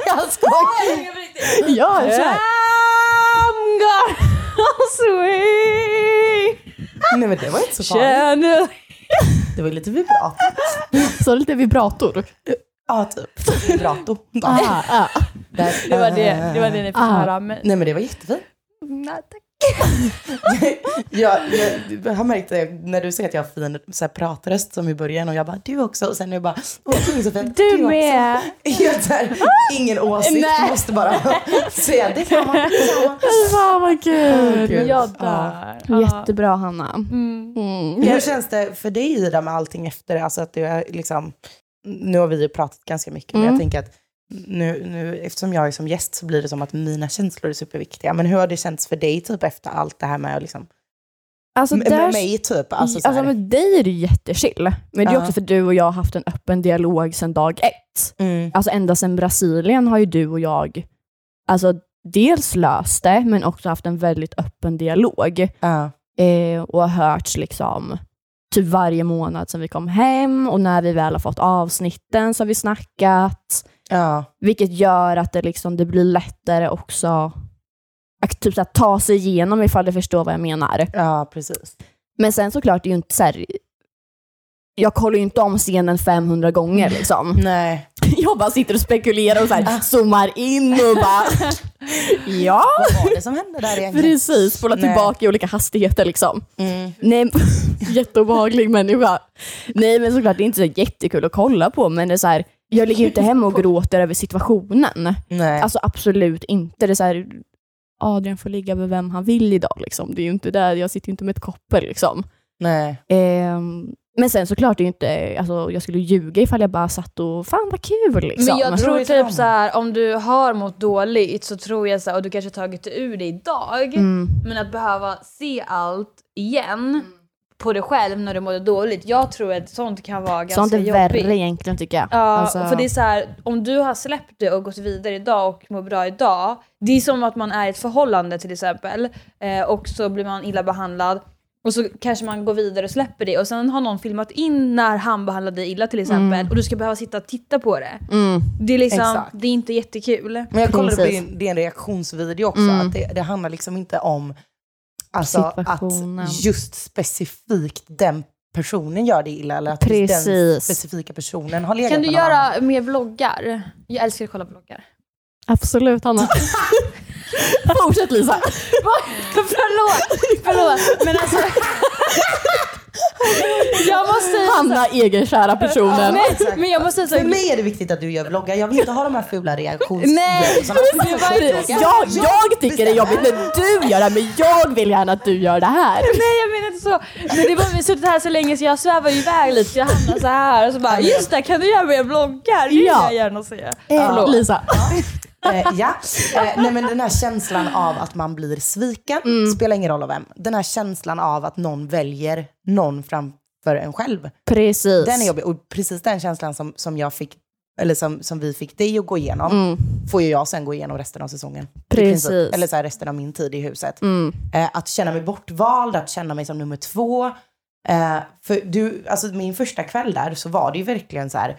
Jag skojar. Ja, kör! I'm gonna swing Nej men det var inte så farligt. Det var lite vibrato. Så lite vibrator. Ja, typ. Vibrato. Ah, ah. Det var det, det, var det ni fick Ah. höra. Men... Nej men det var jättefint. Nej, tack. jag, jag, jag har märkt det när du säger att jag har fin så här, pratröst som i början och jag bara du också och sen är jag bara åh gud så fint. Du med! Helt så här, ingen åsikt, Nej. måste bara säga det kan man. Fan vad kul! Jag Ja. dör. Jättebra Hanna. Mm. Mm. Hur känns det för dig Ida med allting efter det? Alltså att du är liksom, nu har vi ju pratat ganska mycket, men Mm. jag tänker att nu, nu, eftersom jag är som gäst så blir det som att mina känslor är superviktiga. Men hur har det känts för dig typ efter allt det här med, liksom, Alltså, med, där, med mig typ? Alltså, så alltså med dig är det jättechill. Men det är Ja. också för du och jag har haft en öppen dialog sedan dag ett. mm, Alltså ända sedan Brasilien har ju du och jag alltså, dels löst det, men också haft en väldigt öppen dialog. ja, Eh, och har hörts liksom typ varje månad sedan vi kom hem och när vi väl har fått avsnitten så har vi snackat. Ja, Vilket gör att det, liksom, det blir lättare också att typ, så här, ta sig igenom ifall du förstår vad jag menar. ja, precis. Men sen såklart, det är ju inte så här, jag kollar ju inte om scenen 500 gånger liksom. Nej. Jag bara sitter och spekulerar och så här, zoomar in och bara ja, Vad var det som hände där egentligen? precis. Spola Nej. tillbaka i olika hastigheter liksom. Mm. Nej, jätteobehaglig människa. Nej men såklart, det är inte så jättekul att kolla på men det är så här, jag ligger ju inte hemma och gråter över situationen. Nej. Alltså absolut inte. Det är så här, Adrian får ligga med vem han vill idag liksom. Det är inte där, jag sitter ju inte med ett koppel liksom. Nej. Ehm, men sen såklart, det är inte, alltså, jag skulle ljuga ifall jag bara satt och fan vad kul liksom. Men jag tror Tror typ så här, om du har mått dåligt så tror jag så här, och du kanske tagit det ur dig idag, Mm. men att behöva se allt igen på dig själv när du mådde dåligt, jag tror att sånt kan vara ganska Sånt är jobbigt. värre egentligen tycker jag. Ja, Alltså- för det är så här, om du har släppt det och gått vidare idag och mår bra idag, det är som att man är i ett förhållande till exempel, eh, och så blir man illa behandlad, och så kanske man går vidare och släpper det, och sen har någon filmat in när han behandlade dig illa till exempel, och du ska behöva sitta och titta på det. Mm. Det är liksom, Exakt. det är inte jättekul. Men jag kollade på din, din reaktionsvideo också, Mm. att det, det handlar liksom inte om alltså, att just specifikt den personen gör det illa, eller att just den Precis. specifika personen har legat Kan du med någon annan. göra mer vloggar? Jag älskar att kolla vloggar. Absolut Hanna. Fortsätt Lisa. förlåt, förlåt. Men alltså... jag måste säga Hanna egenkära personen. Nej, men jag måste För säga mig är det viktigt att du gör vloggar. Jag vill inte ha de här fula Nej, reaktionsvideorna. det var inte Precis. Jag, jag tycker det är jobbigt när du gör det här, men jag vill gärna att du gör det här. Nej jag menar inte så. Men det var vi har suttit här så länge så jag svävar ju iväg lite jag hamnar så här och så bara just det kan du göra mer vloggar? Det vill Ja. jag gärna se. Eh, Lisa. Eh, ja, eh, nej men den här känslan av att man blir sviken, Mm. spelar ingen roll av vem. Den här känslan av att någon väljer någon framför en själv. Precis. Den är jobbig. Och precis den känslan som, som jag fick, eller som, som vi fick dig att gå igenom, Mm. får ju jag sen gå igenom resten av säsongen. Precis. princip. Eller så här, resten av min tid i huset. Mm. Eh, att känna mig bortvald, att känna mig som nummer två. Eh, för du, alltså min första kväll där så var det ju verkligen så här,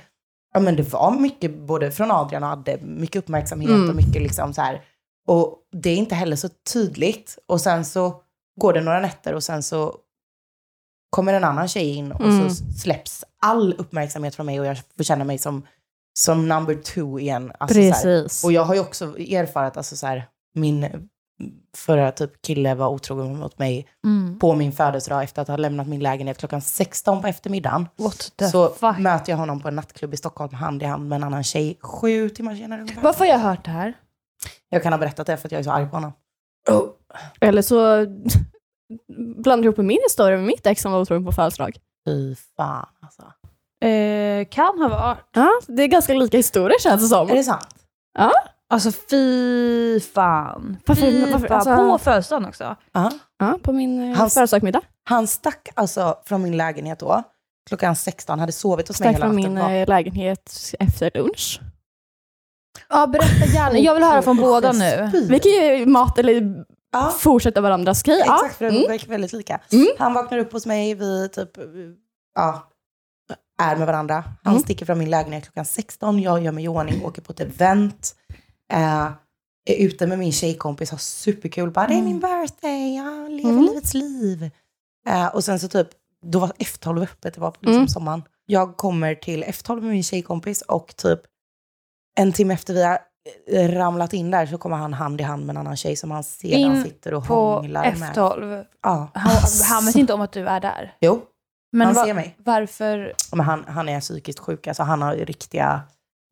ja men det var mycket både från Adrian och Adde, mycket uppmärksamhet Mm. och mycket liksom så här. Och det är inte heller så tydligt. Och sen så går det några nätter och sen så kommer en annan tjej in och Mm. så släpps all uppmärksamhet från mig och jag får känna mig som, som number two igen. Alltså så här, Precis. och jag har ju också erfarit, alltså så här, min förra typ kille var otrogen mot mig Mm. på min födelsedag efter att ha lämnat min lägenhet klockan 16 på eftermiddagen. What the Så fuck? möter jag honom på en nattklubb i Stockholm hand i hand med en annan tjej sju timmar senare ungefär. Varför har jag hört det här? Jag kan ha berättat det för att jag är så arg på honom. Eller så blandar du ihop min historia med mitt ex som var otrogen på födelsedag. Fy fan alltså. Eh, kan ha varit. Ja, det är ganska lika historier känns det som. Är det sant? Alltså fy fan. Varför- fy varför- fan. alltså- På födelsedagen också. Ja. Ja, på min eh, Hans- födelsedagsmiddag. Han stack alltså från min lägenhet då, klockan 16, hade sovit hos mig Stack hela från natten. min var- eh, lägenhet efter lunch. Ja berätta gärna. Jag vill höra från båda nu. Vi kan ju mat eller Ja. fortsätta varandras grej. Ja. Exakt, för de Mm. verkar väldigt lika. Mm. Han vaknar upp hos mig, vi typ, ja, är med varandra. Han Mm. sticker från min lägenhet klockan 16, jag gör mig i ordning, åker på ett event. Eh, är ute med min tjejkompis, har superkul. Bara, det är min birthday, jag lever Mm. livets liv. Eh, och sen så typ, då var F12 öppet, det var på liksom Mm. sommaren. Jag kommer till F12 med min tjejkompis och typ en timme efter vi har eh, ramlat in där så kommer han hand i hand med en annan tjej som han sedan In sitter och På hånglar med. F12. Ja. Han, han vet inte om att du är där. Jo, Men han va- ser mig. varför? Men han, han är psykiskt sjuk, alltså han har ju riktiga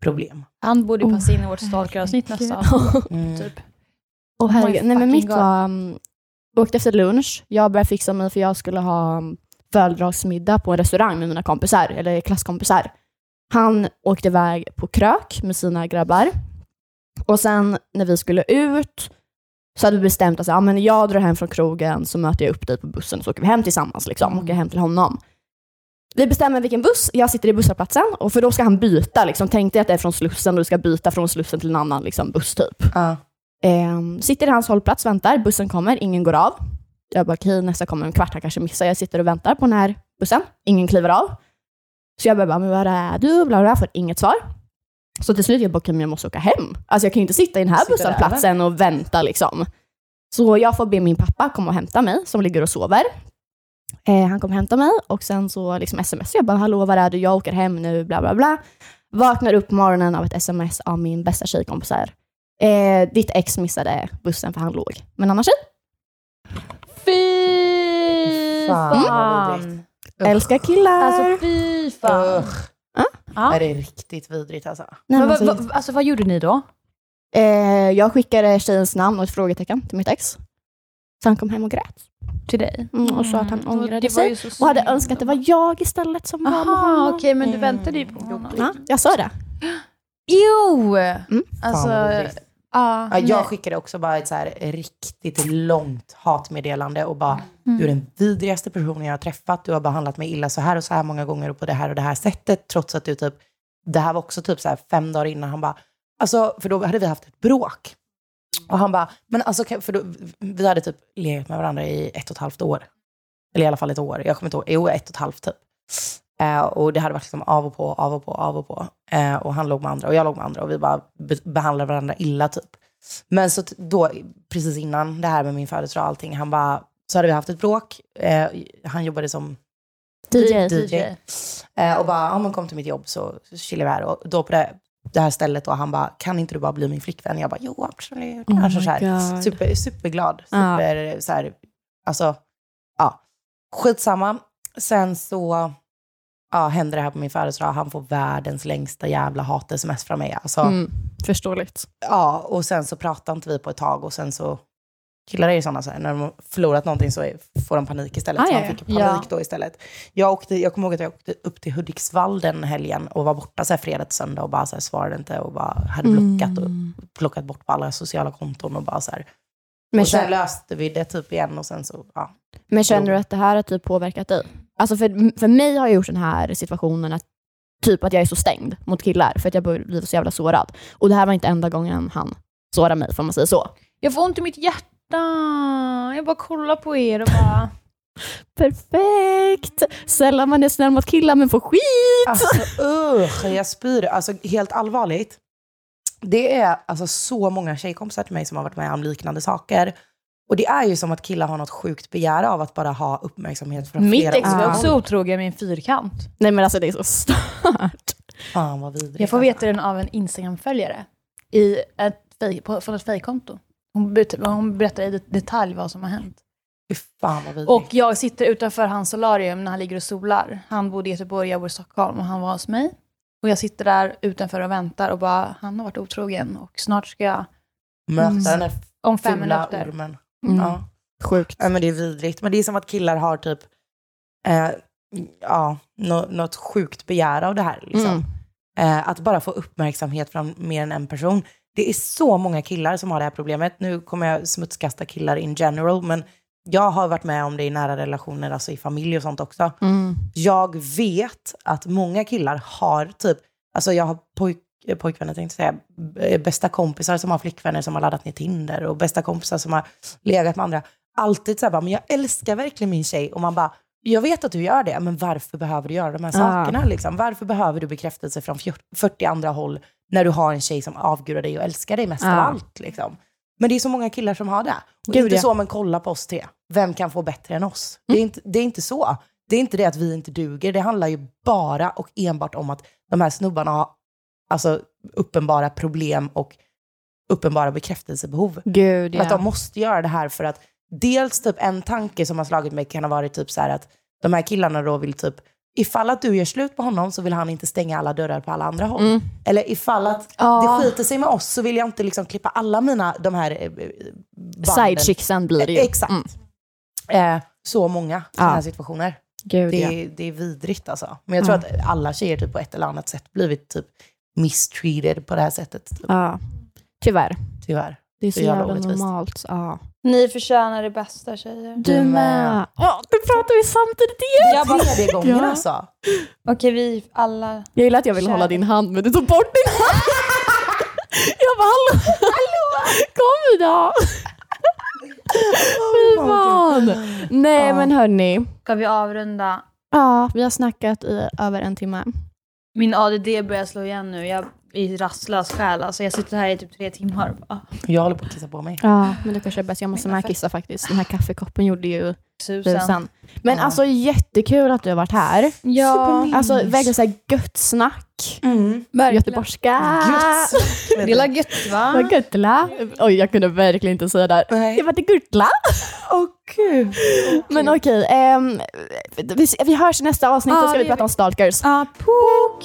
problem. Han borde ju Oh, passa in i vårt stalker-avsnitt herregud. nästan. Mm. Typ. Och herregud, nej men mitt God. var, um, åkte efter lunch, jag började fixa mig för jag skulle ha um, födelsedagsmiddag på en restaurang med mina kompisar, eller klasskompisar. Han åkte iväg på krök med sina grabbar. Och sen när vi skulle ut så hade vi bestämt att ja, men jag drar hem från krogen så möter jag upp dig på bussen så åker vi hem tillsammans. Liksom, åker hem till honom. Vi bestämmer vilken buss, jag sitter i busshållplatsen och för då ska han byta. Liksom. Tänk dig att det är från Slussen och du ska byta från Slussen till en annan liksom, buss typ. Ja. Ehm, sitter i hans hållplats, väntar, bussen kommer, ingen går av. Jag bara, okej, nästa kommer en kvart, han kanske missar. Jag sitter och väntar på den här bussen, ingen kliver av. Så jag bara, men var är du? Bla, bla, får inget svar. Så till slut jag bara, okej, men jag måste åka hem. Alltså jag kan ju inte sitta i den här busshållplatsen och vänta liksom. Så jag får be min pappa komma och hämta mig, som ligger och sover. Eh, han kommer hämta mig och sen så liksom sms. Jag bara, hallå, var är du? Jag åker hem nu, bla bla bla. Vaknar upp på morgonen av ett sms av min bästa tjejkompis här. Eh, ditt ex missade bussen för han låg med en annan tjej. Fy Fan, vidrigt. Älskar killar. Alltså fy fan. Usch. Ja. Är det riktigt vidrigt alltså? Nej, Men, alltså, vad, alltså vad gjorde ni då? eh, jag skickade tjejens namn och ett frågetecken till mitt ex. Så han kom hem och grät. Till dig? Mm, och sa att han ångrade det var ju sig. så Och hade önskat att det var jag istället som var med Aha, honom. okej, men du Mm. väntade ju på honom. Ja, jag sa det. Jo! Mm. Alltså, vidrigt. ja, Ja, jag skickade också bara ett så här riktigt långt hatmeddelande och bara, Mm. du är den vidrigaste personen jag har träffat. Du har behandlat mig illa så här och så här många gånger och på det här och det här sättet. Trots att du typ, det här var också typ så här fem dagar innan. Han bara, alltså, för då hade vi haft ett bråk. Och han bara, men alltså, för då, vi hade typ legat med varandra i ett och ett halvt år. Eller i alla fall ett år. Jag kommer inte ihåg, jo ett och ett halvt typ. Eh, och det hade varit liksom av och på, av och på, av och på. Eh, och han låg med andra och jag låg med andra och vi bara be- behandlade varandra illa typ. Men så då, precis innan det här med min födelsedag och allting, han bara, så hade vi haft ett bråk. Eh, han jobbade som DJ. DJ. Eh, och bara, ja men kom till mitt jobb så, så chillar vi här. Och då på det, det här stället då, han bara, kan inte du bara bli min flickvän? Jag bara, jo absolut. Oh alltså, så här, super, superglad. Super, så här, alltså, ja. Skitsamma. Sen så ja, händer det här på min födelsedag. Han får världens längsta jävla hat-sms från mig. Alltså, Mm, förståeligt. Ja, och sen så pratar inte vi på ett tag och sen så killar är ju sådana så här, när de har förlorat någonting så är, får de panik istället. Ah, så ja, han ja. fick panik då istället. Jag, åkte, jag kommer ihåg att jag åkte upp till Hudiksvall den helgen och var borta så här fredag till söndag och bara så här svarade inte och bara hade blockat och Mm. plockat bort på alla sociala konton och bara så här. Men, och sen känner, löste vi det typ igen och sen så, ja. men känner du att det här har typ påverkat dig? Alltså för, för mig har jag gjort den här situationen att typ att jag är så stängd mot killar för att jag börjar bli så jävla sårad. Och det här var inte enda gången han sårade mig, får man säga så. Jag får ont i mitt hjärta. Jag bara kollar på er och bara... Perfekt! Sällan man är snäll mot killar men får skit! Alltså usch, jag spyr. Alltså helt allvarligt. Det är alltså så många tjejkompisar till mig som har varit med om liknande saker. Och det är ju som att killar har något sjukt begär av att bara ha uppmärksamhet från Mitt flera ex var också otrogen med en fyrkant. Nej men alltså det är så stört. Fan vad vidrigt. Jag får veta den av en Instagram-följare i ett fej- på, från ett fejkkonto. Hon, hon berättar i det- detalj vad som har hänt. Fy fan vad vidrigt. Och jag sitter utanför hans solarium när han ligger och solar. Han bodde i Göteborg, jag bor i Stockholm och han var hos mig. Och jag sitter där utanför och väntar och bara, han har varit otrogen och snart ska jag, Möta den här om fem fula minuter. ormen. Mm. Ja. Sjukt. ja, men det är vidrigt. Men det är som att killar har typ, eh, ja, nå- något sjukt begär av det här. Liksom. Mm. Eh, att bara få uppmärksamhet från mer än en person. Det är så många killar som har det här problemet. Nu kommer jag smutskasta killar in general, men jag har varit med om det i nära relationer, alltså i familj och sånt också. Mm. Jag vet att många killar har typ, alltså jag har pojk, eh, pojkvänner tänkte jag säga, b- bästa kompisar som har flickvänner som har laddat ner Tinder och bästa kompisar som har legat med andra. Alltid så här bara, men jag älskar verkligen min tjej och man bara, jag vet att du gör det, men varför behöver du göra de här Ja. sakerna? Liksom? Varför behöver du bekräftelse från fjort- 40 andra håll när du har en tjej som avgudar dig och älskar dig mest av Ja. allt? Liksom? Men det är så många killar som har det. Och Gud, inte ja. så, men kolla på oss tre. Vem kan få bättre än oss? Det, är inte, det är inte så. Det är inte det att vi inte duger. Det handlar ju bara och enbart om att de här snubbarna har alltså, uppenbara problem och uppenbara bekräftelsebehov. Gud Att de ja. måste göra det här för att dels typ en tanke som har slagit mig kan ha varit typ så här att de här killarna då vill typ Ifall att du gör slut på honom så vill han inte stänga alla dörrar på alla andra håll. Mm. Eller ifall att Ja. det skiter sig med oss så vill jag inte liksom klippa alla mina, de här eh, banden. Sidechicksen blir det ju. Exakt. Mm. Eh, så många sådana Ja. här situationer. Gud Det, ja. är- det är vidrigt alltså. Men jag tror Ja. att alla tjejer typ på ett eller annat sätt blivit typ mistreated på det här sättet. Typ, ja. Tyvärr. tyvärr. Det är så Så jävla jävla normalt. Ja. Ni förtjänar det bästa tjejer. Du med. Åh, nu pratar vi samtidigt igen. Jag bara, Tredje gången Ja. alltså. okej vi alla... Jag gillar att jag ville Kär. hålla din hand men du tog bort din hand. Jag bara hallå, kom idag. Fy fan. Nej Ja. men hörni. Ska vi avrunda? Ja, vi har snackat i över en timme. Min ADD börjar slå igen nu. Jag är rastlös själ. Alltså jag sitter här i typ tre timmar. Jag håller på att kissa på mig. Ja, men det kanske är bäst. Jag måste med kissa faktiskt. Den här kaffekoppen gjorde ju Susen. tusan. Men Ja. alltså jättekul att du har varit här. Ja, Alltså verkligen såhär gött snack. Mm. Göteborgska. Gött. Det är la gött va? Vad göttla. Oj, jag kunde verkligen inte säga där. Nej. Det var det guttla. Åh gud. Men okej, ehm, vi, vi hörs i nästa avsnitt. Ja, Då ska vi prata om stalkers. Ja, pok!